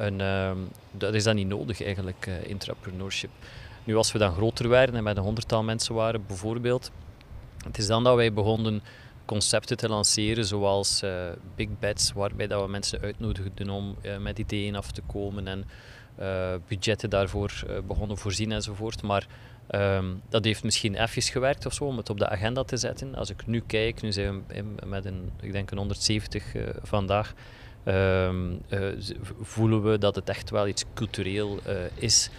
Uh, dat is dan niet nodig eigenlijk, uh, entrepreneurship. Nu, als we dan groter werden en met een honderdtal mensen waren bijvoorbeeld, het is dan dat wij begonnen concepten te lanceren zoals uh, big bets, waarbij dat we mensen uitnodigden om uh, met ideeën af te komen en budgetten daarvoor begonnen voorzien enzovoort. Maar um, dat heeft misschien even gewerkt of zo om het op de agenda te zetten. Als ik nu kijk, nu zijn we met een, ik denk een 170 vandaag, um, voelen we dat het echt wel iets cultureel is.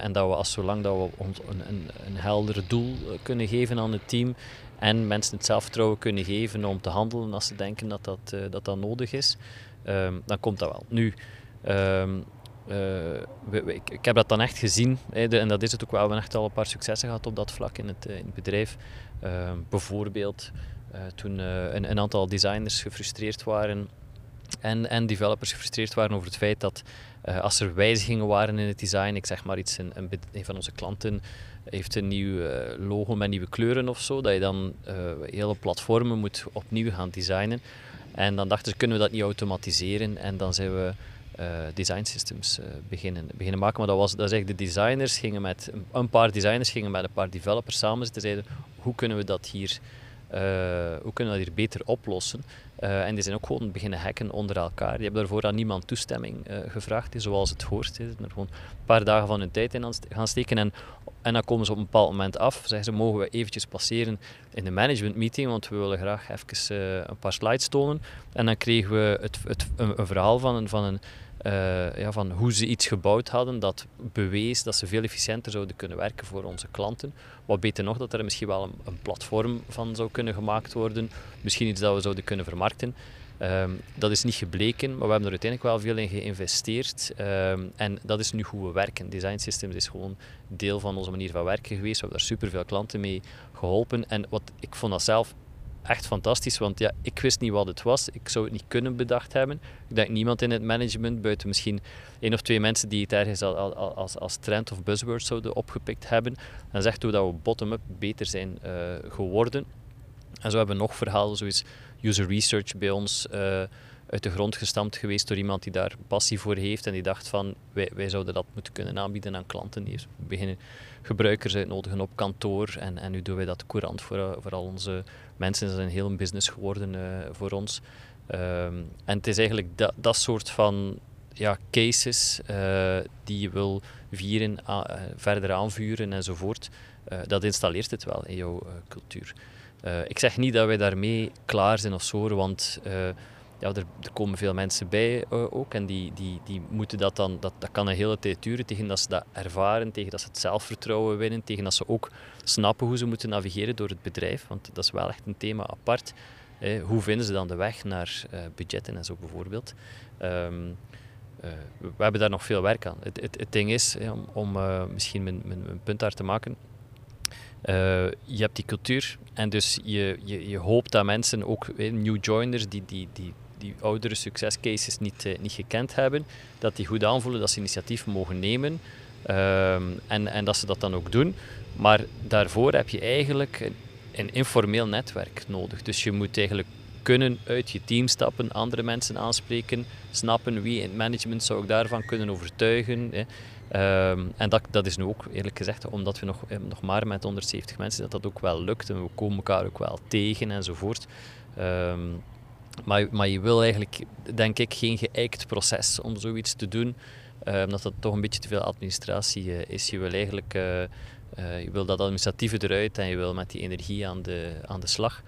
en dat we, als zolang dat we ons een, een, een helder doel kunnen geven aan het team en mensen het zelfvertrouwen kunnen geven om te handelen als ze denken dat dat, dat, dat nodig is, um, dan komt dat wel. Nu, we, ik, heb dat dan echt gezien, en dat is het ook wel. We hebben echt al een paar successen gehad op dat vlak in het, in het bedrijf. bijvoorbeeld toen een, een, aantal designers gefrustreerd waren en, en developers gefrustreerd waren over het feit dat als er wijzigingen waren in het design, ik zeg maar iets, een, een, van onze klanten heeft een nieuw eh, logo met nieuwe kleuren of zo, dat je dan uh, hele platformen moet opnieuw gaan designen. En dan dachten ze, kunnen we dat niet automatiseren? En dan zijn we design systems beginnen, beginnen maken. Maar dat was, dat is de designers gingen met, een paar designers gingen met een paar developers samen zitten zeiden, hoe kunnen we dat hier hoe kunnen we dat hier beter oplossen? Uh, en die zijn ook gewoon beginnen hacken onder elkaar. Die hebben daarvoor aan niemand toestemming uh, gevraagd, zoals het hoort. Ze er gewoon een paar dagen van hun tijd in gaan steken. En en dan komen ze op een bepaald moment af. Zeggen ze, mogen we eventjes passeren in de management meeting, want we willen graag even een paar slides tonen. En dan kregen we het, het, een, een, verhaal van, een, van, een, uh, ja, van hoe ze iets gebouwd hadden dat bewees dat ze veel efficiënter zouden kunnen werken voor onze klanten. Wat beter nog, dat er misschien wel een, platform van zou kunnen gemaakt worden. Misschien iets dat we zouden kunnen vermarkten. Um, dat is niet gebleken, maar we hebben er uiteindelijk wel veel in geïnvesteerd. Um, en dat is nu hoe we werken. Design Systems is gewoon deel van onze manier van werken geweest. We hebben daar superveel klanten mee geholpen. En wat, ik vond dat zelf echt fantastisch, want ja, ik wist niet wat het was. Ik zou het niet kunnen bedacht hebben. Ik denk niemand in het management, buiten misschien één of twee mensen die het ergens als, als, als trend of buzzword zouden opgepikt hebben. Dan zegt hoe dat we bottom-up beter zijn uh, geworden. En zo hebben we nog verhalen, zoals user research bij ons uh, uit de grond gestampt geweest door iemand die daar passie voor heeft en die dacht van wij, wij zouden dat moeten kunnen aanbieden aan klanten. Die beginnen gebruikers uitnodigen op kantoor en, en nu doen wij dat courant voor, uh, voor al onze mensen. Is een heel business geworden uh, voor ons. Um, en het is eigenlijk dat, dat soort van ja, cases uh, die je wil vieren, verder aanvuren enzovoort. dat installeert het wel in jouw cultuur. Uh, ik zeg niet dat wij daarmee klaar zijn of zo, want uh, ja, er, er, komen veel mensen bij uh, ook en die, die, die moeten dat dan, dat, dat kan een hele tijd duren tegen dat ze dat ervaren, tegen dat ze het zelfvertrouwen winnen, tegen dat ze ook snappen hoe ze moeten navigeren door het bedrijf, want dat is wel echt een thema apart. hoe vinden ze dan de weg naar budgetten en zo bijvoorbeeld? Um, we hebben daar nog veel werk aan. Het, het, het ding is, om, om misschien mijn, mijn, punt daar te maken, je hebt die cultuur en dus je, je, je hoopt dat mensen, ook new joiners die, die, die, die oudere succescases niet, niet gekend hebben, dat die goed aanvoelen dat ze initiatief mogen nemen uh, en, en dat ze dat dan ook doen. Maar daarvoor heb je eigenlijk een, informeel netwerk nodig. Dus je moet eigenlijk kunnen uit je team stappen, andere mensen aanspreken, snappen wie in het management zou ik daarvan kunnen overtuigen. Hè. Um, en dat, dat is nu ook eerlijk gezegd, omdat we nog, eh, nog maar met 170 mensen, dat dat ook wel lukt en we komen elkaar ook wel tegen enzovoort. Um, maar, maar je wil eigenlijk, denk ik, geen geëikt proces om zoiets te doen. omdat dat toch een beetje te veel administratie is. Je wil eigenlijk je wil dat administratieve eruit en je wil met die energie aan de, aan de slag.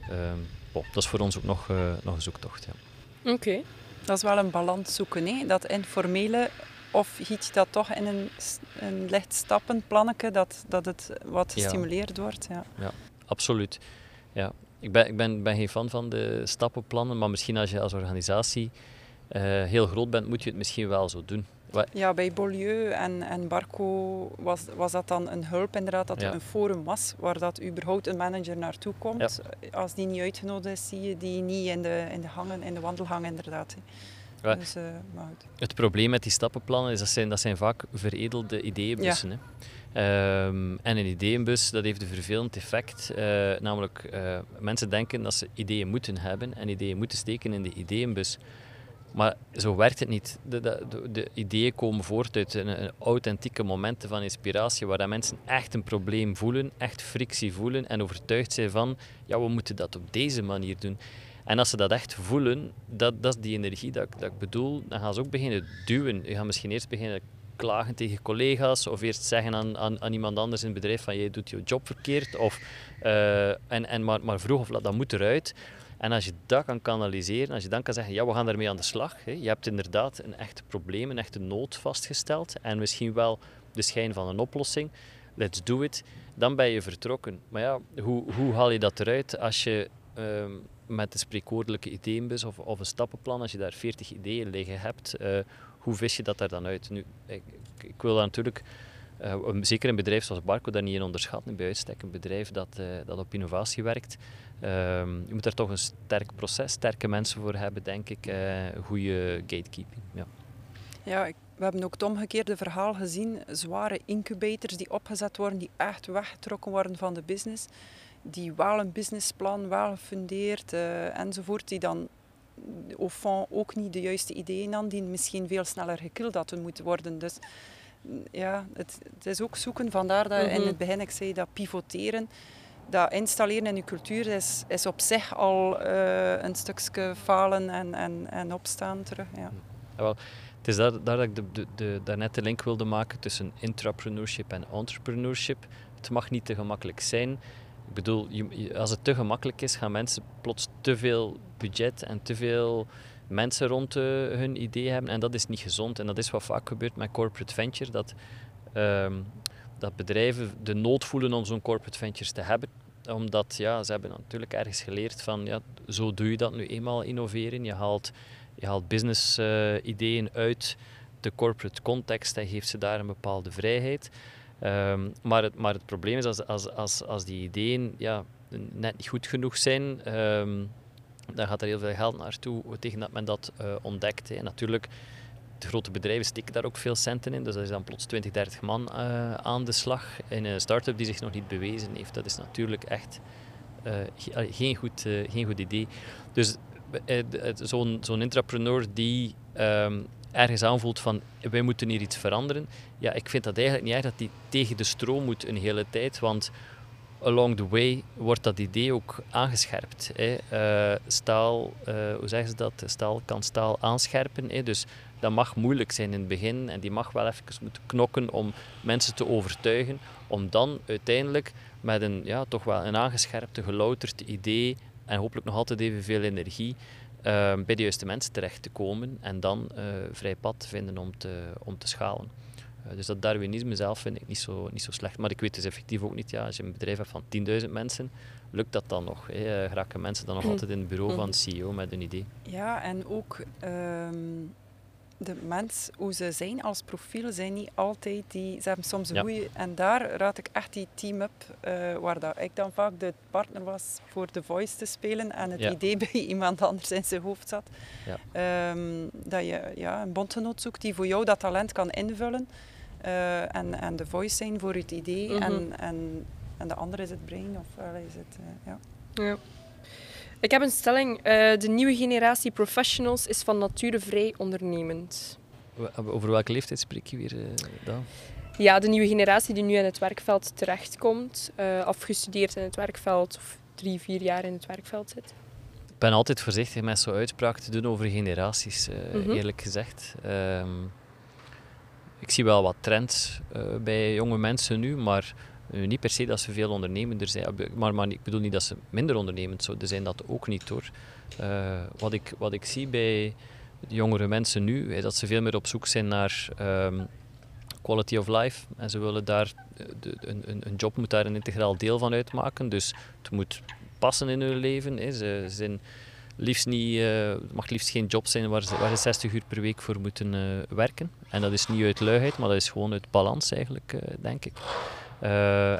Ehm, dat is voor ons ook nog, nog een zoektocht. Ja. Oké. Dat is wel een balans zoeken, hè? dat informele of giet je dat toch in een, een licht stappenplannetje dat, dat het wat gestimuleerd wordt? Ja, ja absoluut. Ja. Ik, ben, ik ben, ben geen fan van de stappenplannen, maar misschien als je als organisatie uh, heel groot bent, moet je het misschien wel zo doen. Ja, bij Beaulieu en, en Barco was, was dat dan een hulp inderdaad, dat er een forum was waar dat überhaupt een manager naartoe komt. Als die niet uitgenodigd is, zie je die niet in de, in de, hangen, in de wandelgang inderdaad. Dus, uh, het probleem met die stappenplannen is dat zijn, dat zijn vaak veredelde ideeënbussen. Ja. Um, en een ideeënbus dat heeft een vervelend effect. Uh, namelijk, uh, mensen denken dat ze ideeën moeten hebben en ideeën moeten steken in de ideeënbus. Maar zo werkt het niet. De, de, de ideeën komen voort uit een, authentieke momenten van inspiratie, waar mensen echt een probleem voelen, echt frictie voelen en overtuigd zijn van, ja, we moeten dat op deze manier doen. En als ze dat echt voelen, dat, dat is die energie dat, dat ik bedoel, dan gaan ze ook beginnen duwen. Je gaat misschien eerst beginnen klagen tegen collega's of eerst zeggen aan, aan, aan iemand anders in het bedrijf van je doet je job verkeerd. Of, uh, en, en maar, maar vroeg of laat, dat moet eruit. En als je dat kan kanaliseren, als je dan kan zeggen, ja, we gaan daarmee aan de slag. Je hebt inderdaad een echt probleem, een echte nood vastgesteld en misschien wel de schijn van een oplossing. Let's do it. Dan ben je vertrokken. Maar ja, hoe, hoe haal je dat eruit als je ehm, met de spreekwoordelijke ideeënbus of, of een stappenplan, als je daar 40 ideeën liggen hebt, uh, hoe vis je dat er dan uit? Nu, ik, ik wil daar natuurlijk, uh, zeker een bedrijf zoals Barco, daar niet in onderschatten, bij uitstek een bedrijf dat, uh, dat op innovatie werkt. Ehm, je moet daar toch een sterk proces, sterke mensen voor hebben, denk ik. goede gatekeeping. Ja, ja ik, we hebben ook het omgekeerde verhaal gezien. Zware incubators die opgezet worden, die echt weggetrokken worden van de business die wel een businessplan, wel gefundeerd uh, enzovoort, die dan au fond ook niet de juiste ideeën aan, die misschien veel sneller gekild hadden moeten worden. Dus ja, het, het is ook zoeken. Vandaar dat in mhm. het begin ik zei dat pivoteren, dat installeren in je cultuur is, is op zich al uh, een stukje falen en, en, en opstaan terug. Ja. ja wel, het is daar, daar dat ik de, de, de, daarnet de link wilde maken tussen intrapreneurship en entrepreneurship. Het mag niet te gemakkelijk zijn. Ik bedoel, als het te gemakkelijk is, gaan mensen plots te veel budget en te veel mensen rond uh, hun idee hebben. En dat is niet gezond. En dat is wat vaak gebeurt met corporate venture. Dat, uh, dat bedrijven de nood voelen om zo'n corporate ventures te hebben. Omdat ja, ze hebben natuurlijk ergens geleerd van ja, zo doe je dat nu eenmaal innoveren. Je haalt, je haalt business uh, ideeën uit de corporate context en geeft ze daar een bepaalde vrijheid. Um, maar, het, maar het probleem is als, als, als, als die ideeën ja, net niet goed genoeg zijn, um, dan gaat er heel veel geld naartoe tegen dat men dat uh, ontdekt. Hè. Natuurlijk, de grote bedrijven steken daar ook veel centen in. Dus er is dan plots 20, 30 man uh, aan de slag in een start-up die zich nog niet bewezen heeft. Dat is natuurlijk echt uh, geen, goed, geen goed idee. Dus zo'n zo'n intrapreneur die um, ergens aanvoelt van wij moeten hier iets veranderen, ja, ik vind dat eigenlijk niet erg dat die tegen de stroom moet een hele tijd, want along the way wordt dat idee ook aangescherpt. Hè. Staal, hoe zeggen ze dat? Staal kan staal aanscherpen. Hè. Dus dat mag moeilijk zijn in het begin en die mag wel even moeten knokken om mensen te overtuigen, om dan uiteindelijk met een ja, toch wel een aangescherpte, gelouterd idee en hopelijk nog altijd evenveel energie Ehm, bij de juiste mensen terecht te komen en dan uh, vrij pad vinden om te, om te schalen. Uh, dus dat Darwinisme zelf vind ik niet zo, niet zo slecht. Maar ik weet dus effectief ook niet, ja, als je een bedrijf hebt van 10.000 mensen, lukt dat dan nog? Hè? Geraken mensen dan nog hm. altijd in het bureau van de hm. CEO met een idee? Ja, en ook um, de mens, hoe ze zijn als profiel, zijn niet altijd die... Ze hebben soms een goede... En daar raad ik echt die team-up, uh, waar dat ik dan vaak de partner was voor The Voice te spelen en het idee bij iemand anders in zijn hoofd zat. Ja. Um, dat je ja, een bondgenoot zoekt die voor jou dat talent kan invullen. Uh, en, en de voice zijn voor het idee. Mm -hmm. en, en, en de andere is het brain. Of uh, is het, ja. ja. Ik heb een stelling. Uh, de nieuwe generatie professionals is van nature vrij ondernemend. Over welke leeftijd spreek je weer uh, dan? Ja, de nieuwe generatie die nu in het werkveld terechtkomt, uh, afgestudeerd in het werkveld of drie, vier jaar in het werkveld zit. Ik ben altijd voorzichtig met zo'n uitspraak te doen over generaties, -hmm. eerlijk gezegd. Um, ik zie wel wat trends bij jonge mensen nu, maar niet per se dat ze veel ondernemender zijn. Maar, maar ik bedoel niet dat ze minder ondernemend zouden zijn, dat ook niet hoor. wat, ik, wat ik zie bij jongere mensen nu, is dat ze veel meer op zoek zijn naar ehm, quality of life. En ze willen daar, een, een job moet daar een integraal deel van uitmaken. Dus het moet passen in hun leven. Hè. Ze zijn liefst niet, het mag liefst geen job zijn waar ze, waar ze 60 uur per week voor moeten werken. En dat is niet uit luiheid, maar dat is gewoon uit balans eigenlijk, denk ik.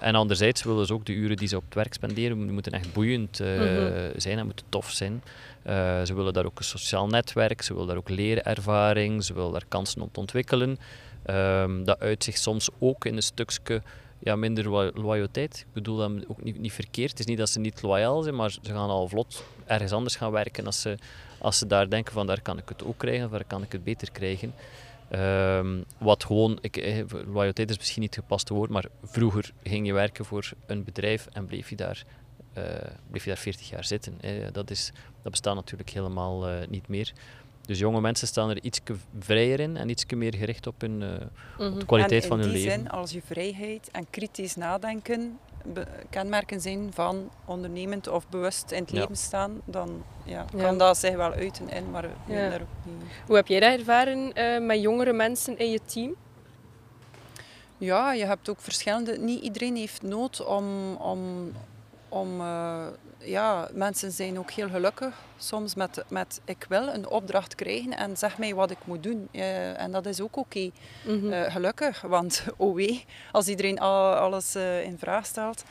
En anderzijds willen ze ook de uren die ze op het werk spenderen, moeten echt boeiend mm zijn en moeten tof zijn. ze willen daar ook een sociaal netwerk, ze willen daar ook lerenervaring, ze willen daar kansen te ontwikkelen. Um, dat uitzicht soms ook in een stukje ja, minder loyaliteit. Ik bedoel dat ook niet, niet verkeerd. Het is niet dat ze niet loyaal zijn, maar ze gaan al vlot ergens anders gaan werken als ze, als ze daar denken van daar kan ik het ook krijgen of daar kan ik het beter krijgen. Um, wat gewoon, ik, eh, loyaliteit is misschien niet het gepaste woord, maar vroeger ging je werken voor een bedrijf en bleef je daar, uh, bleef je daar 40 jaar zitten. Dat, is, dat bestaat natuurlijk helemaal uh, niet meer. Dus jonge mensen staan er iets vrijer in en iets meer gericht op, hun, uh, op de mhm. kwaliteit van hun leven. in die zin, als je vrijheid en kritisch nadenken kenmerken zijn van ondernemend of bewust in het leven staan, dan ja, kan dat zich wel uiten in, maar ja. daar ook niet... Hoe heb jij dat ervaren uh, met jongere mensen in je team? Ja, je hebt ook verschillende... Niet iedereen heeft nood om, om, om uh, ja, mensen zijn ook heel gelukkig soms met, met ik wil een opdracht krijgen en zeg mij wat ik moet doen. Uh, en dat is ook oké. Okay. Mm -hmm. uh, gelukkig, want oh wee, als iedereen al, alles in vraag stelt.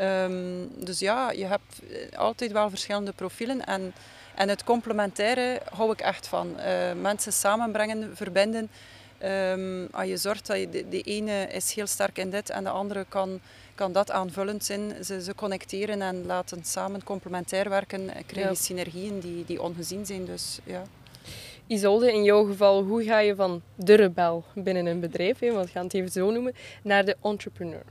Um, dus ja, je hebt altijd wel verschillende profielen. En, en het complementaire hou ik echt van. mensen samenbrengen, verbinden. Um, als je zorgt dat je de, de ene is heel sterk in dit en de andere kan kan dat aanvullend zijn. Ze, ze connecteren en laten samen complementair werken en krijg je synergieën die, die ongezien zijn. Dus, ja. Isolde, in jouw geval, hoe ga je van de rebel binnen een bedrijf, hè, want we gaan het even zo noemen, naar de entrepreneur?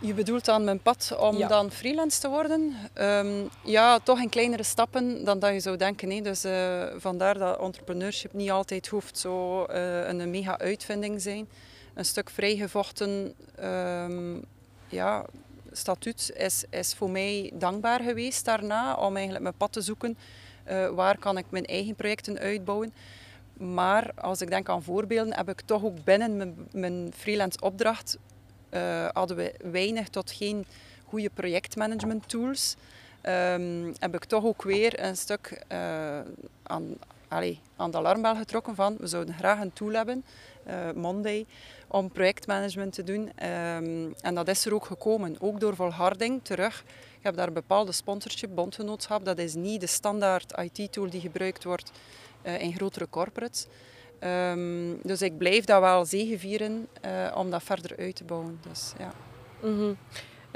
Je bedoelt aan mijn pad om dan freelance te worden? Um, ja, toch in kleinere stappen dan dat je zou denken. Hè. Dus uh, vandaar dat entrepreneurship niet altijd hoeft zo uh, een mega uitvinding zijn. Een stuk vrijgevochten um, ja, statuut is, is voor mij dankbaar geweest daarna om eigenlijk mijn pad te zoeken. Uh, waar kan ik mijn eigen projecten uitbouwen? Maar als ik denk aan voorbeelden, heb ik toch ook binnen mijn, mijn freelance opdracht uh, hadden we weinig tot geen goede projectmanagement tools. Um, heb ik toch ook weer een stuk uh, aan, allez, aan de alarmbel getrokken van we zouden graag een tool hebben, Monday, om projectmanagement te doen. Ehm, en dat is er ook gekomen, ook door volharding terug. Je hebt daar een bepaalde sponsorship, bondgenootschap. Dat is niet de standaard IT-tool die gebruikt wordt uh, in grotere corporates. Um, dus ik blijf dat wel zegevieren uh, om dat verder uit te bouwen. Dus, ja. -hmm.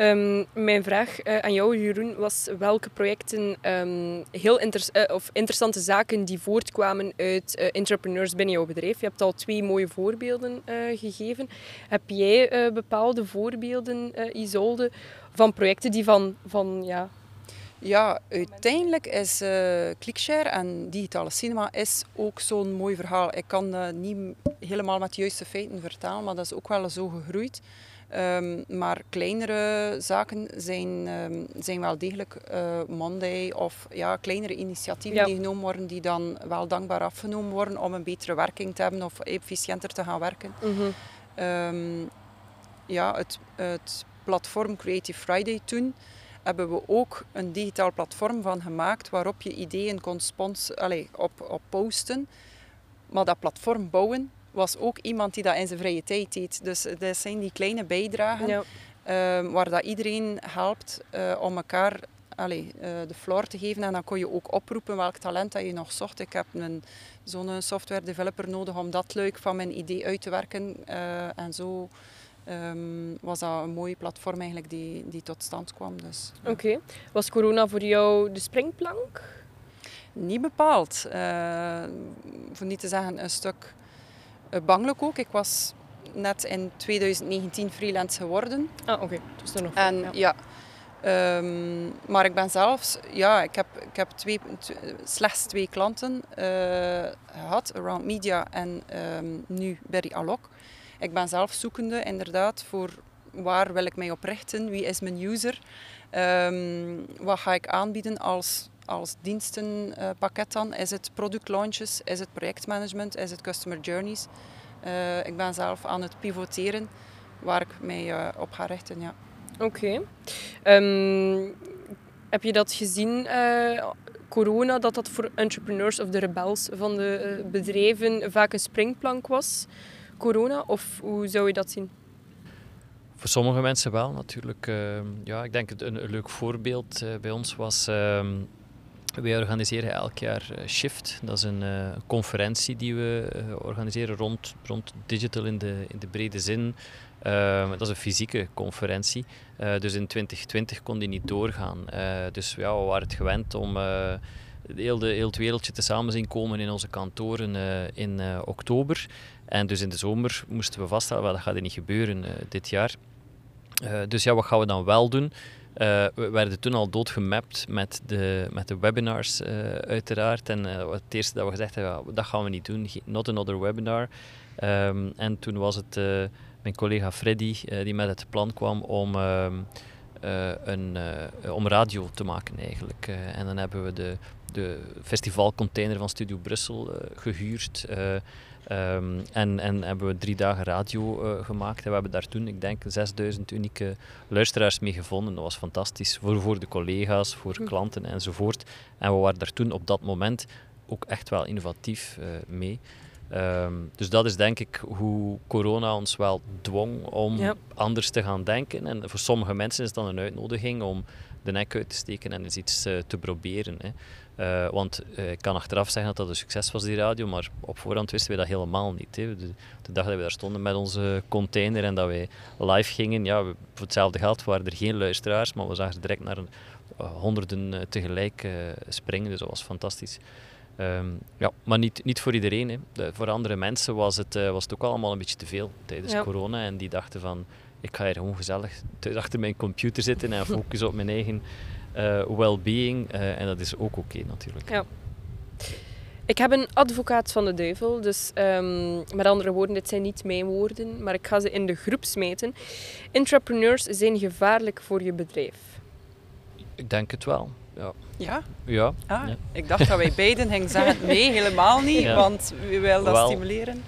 Um, mijn vraag uh, aan jou, Jeroen, was welke projecten um, heel uh, of interessante zaken die voortkwamen uit uh, entrepreneurs binnen jouw bedrijf. Je hebt al twee mooie voorbeelden gegeven. Heb jij bepaalde voorbeelden, Isolde, van projecten die van, van ja, ja, uiteindelijk is uh, Clickshare en digitale cinema is ook zo'n mooi verhaal. Ik kan uh, niet helemaal met de juiste feiten vertalen, maar dat is ook wel zo gegroeid. Um, maar kleinere zaken zijn, um, zijn wel degelijk uh, Monday of ja, kleinere initiatieven die genomen worden, die dan wel dankbaar afgenomen worden om een betere werking te hebben of efficiënter te gaan werken. Mm -hmm. um, ja, het, het platform Creative Friday toen hebben we ook een digitaal platform van gemaakt waarop je ideeën kon spons allez, op, op posten. Maar dat platform bouwen was ook iemand die dat in zijn vrije tijd deed. Dus dat zijn die kleine bijdragen ja. uh, waar dat iedereen helpt uh, om elkaar uh, de floor te geven. En dan kon je ook oproepen welk talent dat je nog zocht. Ik heb zo'n software developer nodig om dat leuk van mijn idee uit te werken. Eh, en zo um, was dat een mooi platform eigenlijk die, die tot stand kwam. Dus, Oké. Okay. Was corona voor jou de springplank? Niet bepaald. voor niet te zeggen een stuk bangelijk ook. Ik was net in 2019 freelance geworden. Ah, oké. Dus er nog. En ja. Um, maar ik ben zelfs, ja, ik heb, ik heb twee, slechts twee klanten uh, gehad, Around Media en um, nu Berry Alok. Ik ben zelf zoekende inderdaad voor waar wil ik mij op richten, wie is mijn user, um, wat ga ik aanbieden als, als dienstenpakket dan. Is het product launches, is het projectmanagement, is het customer journeys. Uh, ik ben zelf aan het pivoteren waar ik mij uh, op ga richten. Ja. Oké. Okay. Um, heb je dat gezien, uh, corona, dat dat voor entrepreneurs of de rebels van de bedrijven vaak een springplank was? Corona, of hoe zou je dat zien? Voor sommige mensen wel, natuurlijk. Uh, ja, ik denk een, een leuk voorbeeld uh, bij ons was... Wij organiseren elk jaar Shift. Dat is een conferentie die we organiseren rond, rond digital in de, in de brede zin. Uh, dat is een fysieke conferentie. Dus in 2020 kon die niet doorgaan. Dus ja, we waren het gewend om heel, de, heel het wereldje te samen zien komen in onze kantoren in oktober. En dus in de zomer moesten we vaststellen, well, dat gaat er niet gebeuren dit jaar. dus ja, wat gaan we dan wel doen? We werden toen al doodgemapt met de, met de webinars, uiteraard. En het eerste dat we gezegd hebben, dat gaan we niet doen, not another webinar. Um, en toen was het mijn collega Freddy, die met het plan kwam om, uh, een, om radio te maken eigenlijk. en dan hebben we de, de festivalcontainer van Studio Brussel gehuurd. Um, en, en hebben we drie dagen radio gemaakt. En we hebben daar toen, ik denk, 6000 unieke luisteraars mee gevonden. Dat was fantastisch voor, voor de collega's, voor hm. klanten enzovoort. En we waren daar toen op dat moment ook echt wel innovatief mee. Um, dus dat is denk ik hoe corona ons wel dwong om anders te gaan denken. En voor sommige mensen is dat een uitnodiging om de nek uit te steken en eens iets uh, te proberen. Hè. Uh, want uh, ik kan achteraf zeggen dat dat een succes was, die radio, maar op voorhand wisten we dat helemaal niet. Hè. De, de, dag dat we daar stonden met onze container en dat wij live gingen, ja, voor hetzelfde geld waren er geen luisteraars, maar we zagen direct naar een, honderden tegelijk springen, dus dat was fantastisch. Um, ja, maar niet, niet voor iedereen. Hè. De, voor andere mensen was het, was het ook allemaal een beetje te veel tijdens corona. En die dachten van, ik ga hier gewoon gezellig achter mijn computer zitten en focussen op mijn eigen well-being. Uh, en dat is ook oké okay, natuurlijk. Ja. Ik heb een advocaat van de duivel, dus um, met andere woorden, dit zijn niet mijn woorden, maar ik ga ze in de groep smeten. Entrepreneurs zijn gevaarlijk voor je bedrijf. Ik denk het wel. Ja. Ja? Ja. Ah, Ik dacht dat wij beiden gingen zeggen nee, helemaal niet, want we willen dat stimuleren.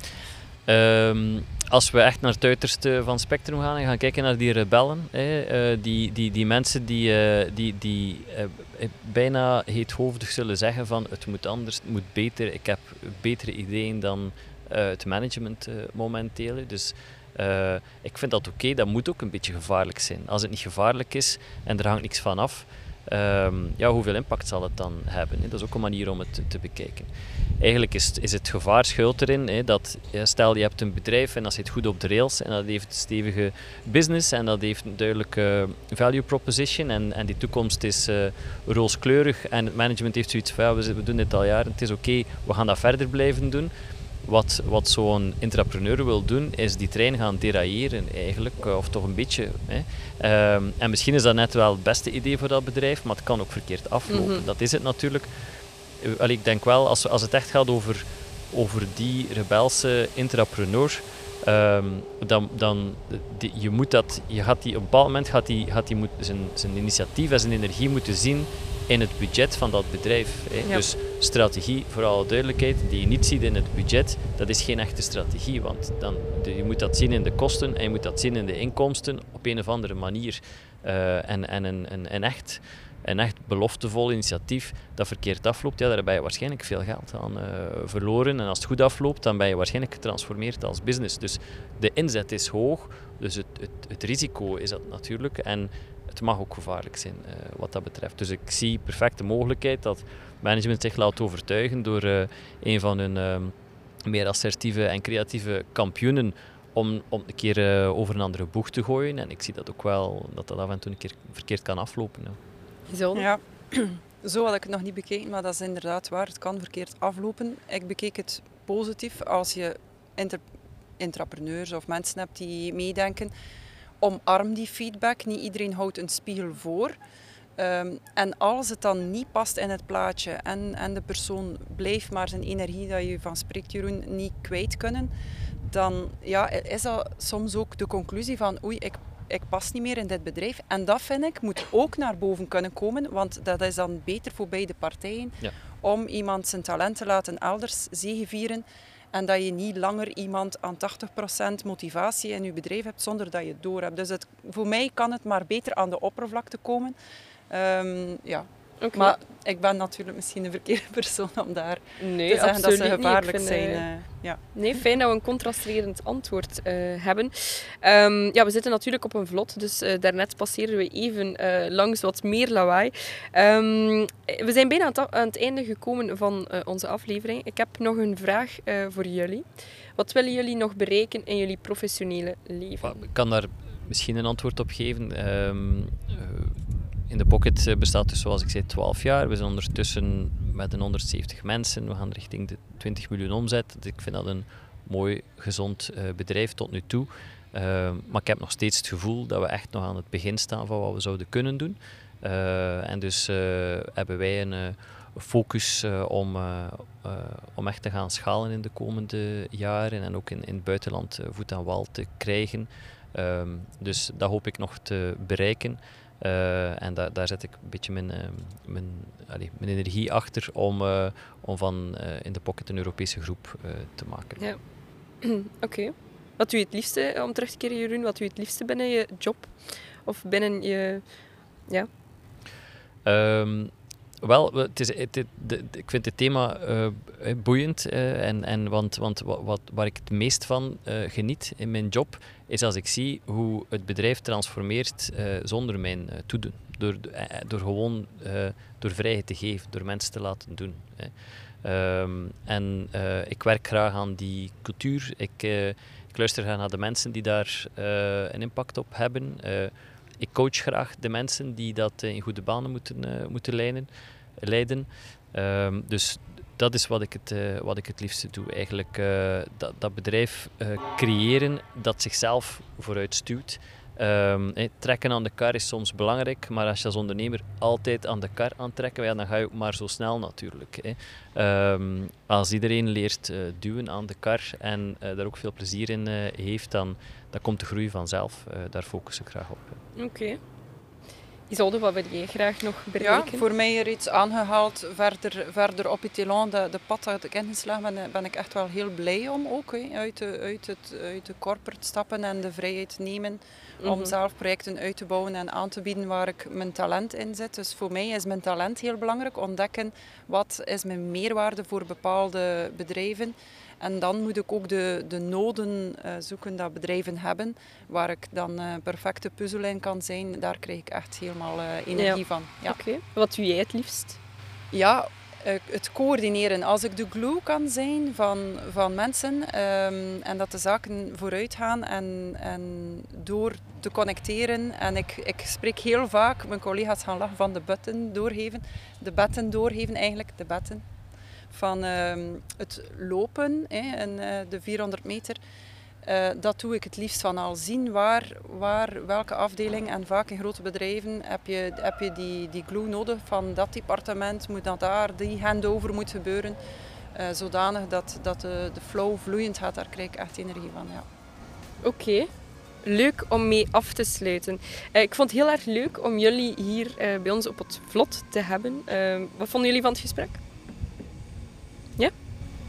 Um, als we echt naar het uiterste van het spectrum gaan en gaan kijken naar die rebellen, uh, die, die, die mensen die, uh, die, die uh, bijna heethoofdig zullen zeggen van het moet anders, het moet beter, ik heb betere ideeën dan het management momenteel. Dus ik vind dat oké, dat moet ook een beetje gevaarlijk zijn. Als het niet gevaarlijk is en er hangt niks van af, Um, ja, hoeveel impact zal het dan hebben? Dat is ook een manier om het te, bekijken. Eigenlijk is, is het gevaar schuilt erin hè, dat, stel je hebt een bedrijf en dat zit goed op de rails en dat heeft een stevige business en dat heeft een duidelijke value proposition en, en die toekomst is uh, rooskleurig en het management heeft zoiets van we doen dit al jaren, het is oké, we gaan dat verder blijven doen. Wat, wat zo'n intrapreneur wil doen, is die trein gaan derailleren eigenlijk, eh, of toch een beetje. Hè. Ehm, en misschien is dat net wel het beste idee voor dat bedrijf, maar het kan ook verkeerd aflopen. Mhm. Dat is het natuurlijk. Eh, allee, ik denk wel, als, als het echt gaat over, over die rebelse intrapreneur, um, dan, dan die, je moet dat, je gaat die, op een bepaald moment gaat die, gaat die moet zijn, zijn initiatief en zijn energie moeten zien in het budget van dat bedrijf. Hè. Dus strategie, voor alle duidelijkheid, die je niet ziet in het budget, dat is geen echte strategie. Want dan, je moet dat zien in de kosten en je moet dat zien in de inkomsten op een of andere manier. Uh, en en een, een, een, echt, een echt beloftevol initiatief dat verkeerd afloopt, ja, daar ben je waarschijnlijk veel geld aan uh, verloren. En als het goed afloopt, dan ben je waarschijnlijk getransformeerd als business. Dus de inzet is hoog, dus het, het, het risico is dat natuurlijk. En het mag ook gevaarlijk zijn uh, wat dat betreft. Dus ik zie perfecte mogelijkheid dat management zich laat overtuigen door uh, een van hun uh, meer assertieve en creatieve kampioenen om, om een keer uh, over een andere boeg te gooien. En ik zie dat ook wel, dat dat af en toe een keer verkeerd kan aflopen. Ja. Zo? Ja, zo had ik het nog niet bekeken, maar dat is inderdaad waar. Het kan verkeerd aflopen. Ik bekeek het positief als je entrepreneurs of mensen hebt die meedenken omarm die feedback. Niet iedereen houdt een spiegel voor. Um, en als het dan niet past in het plaatje en, en de persoon blijft maar zijn energie, dat je van spreekt Jeroen, niet kwijt kunnen, dan ja, is dat soms ook de conclusie van oei, ik, ik pas niet meer in dit bedrijf. En dat vind ik moet ook naar boven kunnen komen, want dat is dan beter voor beide partijen Ja. om iemand zijn talent te laten elders zegevieren. En dat je niet langer iemand aan 80% motivatie in je bedrijf hebt zonder dat je het door hebt. Dus het, voor mij kan het maar beter aan de oppervlakte komen. Ehm, ja. Maar ik ben natuurlijk misschien de verkeerde persoon om daar nee, te zeggen dat absoluut ze gevaarlijk vind, zijn. eh, eh, ja. Nee, fijn dat we een contrasterend antwoord eh, hebben. Ehm, ja, we zitten natuurlijk op een vlot, dus daarnet passeerden we even eh, langs wat meer lawaai. Ehm, we zijn bijna aan het, aan het einde gekomen van eh, onze aflevering. Ik heb nog een vraag eh, voor jullie. Wat willen jullie nog bereiken in jullie professionele leven? Ik kan daar misschien een antwoord op geven. Ehm, eh, in de Pocket eh, bestaat dus, zoals ik zei, 12 jaar. We zijn ondertussen met een 170 mensen. We gaan richting de 20 miljoen omzet. Ik vind dat een mooi, gezond eh, bedrijf tot nu toe. Ehm, maar ik heb nog steeds het gevoel dat we echt nog aan het begin staan van wat we zouden kunnen doen. Eh, en dus hebben wij een focus om, om echt te gaan schalen in de komende jaren en ook in, in het buitenland voet aan wal te krijgen. Ehm, dus dat hoop ik nog te bereiken. Eh, en da daar zet ik een beetje mijn, eh, mijn, allee, mijn energie achter om, eh, om van eh, in de pocket een Europese groep te maken. Ja. Oké. Wat doe je het liefste, om terug te keren Jeroen, wat doe je het liefste binnen je job? Of binnen je... Ja. Ehm, wel, we- het is, het, de- ik vind het thema eh, eh, boeiend. eh, en, en, want want wat, wat, waar ik het meest van geniet in mijn job, is als ik zie hoe het bedrijf transformeert zonder mijn toedoen. Door, door gewoon door vrijheid te geven, door mensen te laten doen. hè. Ehm, en ik werk graag aan die cultuur. Ik, ik luister graag naar de mensen die daar een impact op hebben. Ik coach graag de mensen die dat eh, in goede banen moeten, eh, moeten leiden. leiden. Ehm, dus dat is wat ik het, eh, wat ik het liefste doe. Eigenlijk dat, dat bedrijf creëren dat zichzelf vooruit stuwt. Ehm, eh, trekken aan de kar is soms belangrijk, maar als je als ondernemer altijd aan de kar aantrekken, ja, dan ga je ook maar zo snel natuurlijk. Ehm, als iedereen leert duwen aan de kar en daar ook veel plezier in heeft, dan, dan komt de groei vanzelf. Daar focus ik graag op. Oké. Isolde, wat wil jij graag nog Ja, bereiken? voor mij er iets aangehaald verder, verder op het elan, de, de pad dat ik ingeslagen ben, ben ik echt wel heel blij om ook. Uit, de, uit, het, uit de corporate stappen en de vrijheid nemen om Mhm. zelf projecten uit te bouwen en aan te bieden waar ik mijn talent in zit. Dus voor mij is mijn talent heel belangrijk. Ontdekken wat is mijn meerwaarde voor bepaalde bedrijven. En dan moet ik ook de, de noden eh, zoeken dat bedrijven hebben, waar ik dan eh perfecte puzzel in kan zijn. Daar krijg ik echt helemaal eh, energie Ja. van. Ja. Oké. Wat doe jij het liefst? Ja, het coördineren. Als ik de glue kan zijn van, van mensen ehm, en dat de zaken vooruit gaan en, en door te connecteren. En ik, ik spreek heel vaak, mijn collega's gaan lachen van de button doorgeven. De betten doorgeven eigenlijk, de betten. Van ehm, het lopen hè, en eh, de 400 meter. Eh, dat doe ik het liefst van al zien waar, waar welke afdeling. En vaak in grote bedrijven heb je, heb je die, die glue nodig van dat departement, moet dat daar, die handover moet gebeuren. eh, zodanig dat, dat de, de flow vloeiend gaat, daar krijg ik echt energie van. Ja. Oké. Leuk om mee af te sluiten. Ik vond het heel erg leuk om jullie hier bij ons op het vlot te hebben. Wat vonden jullie van het gesprek?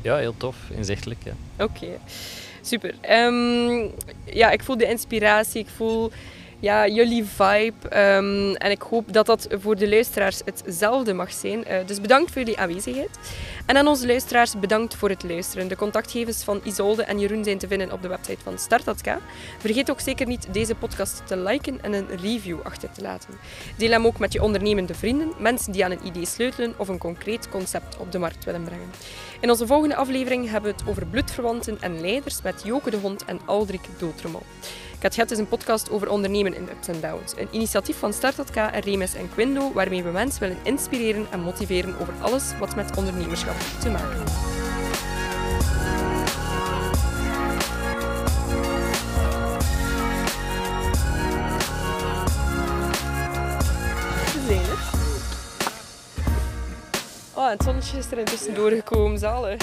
Ja, heel tof, inzichtelijk. Oké, super. Ehm, ja, ik voel de inspiratie, ik voel ja, jullie vibe. ehm, en ik hoop dat dat voor de luisteraars hetzelfde mag zijn. Eh, dus bedankt voor jullie aanwezigheid. En aan onze luisteraars bedankt voor het luisteren. De contactgevers van Isolde en Jeroen zijn te vinden op de website van Start.k. Vergeet ook zeker niet deze podcast te liken en een review achter te laten. Deel hem ook met je ondernemende vrienden, mensen die aan een idee sleutelen of een concreet concept op de markt willen brengen. In onze volgende aflevering hebben we het over bloedverwanten en leiders met Joke de Hond en Aldrik Doeltremel. Katget is een podcast over ondernemen in ups en downs. Een initiatief van Start.k en Remes en Quindo, waarmee we mensen willen inspireren en motiveren over alles wat met ondernemerschap te maken heeft. Ладно, солнечная сторона, то есть дура, кум, залы.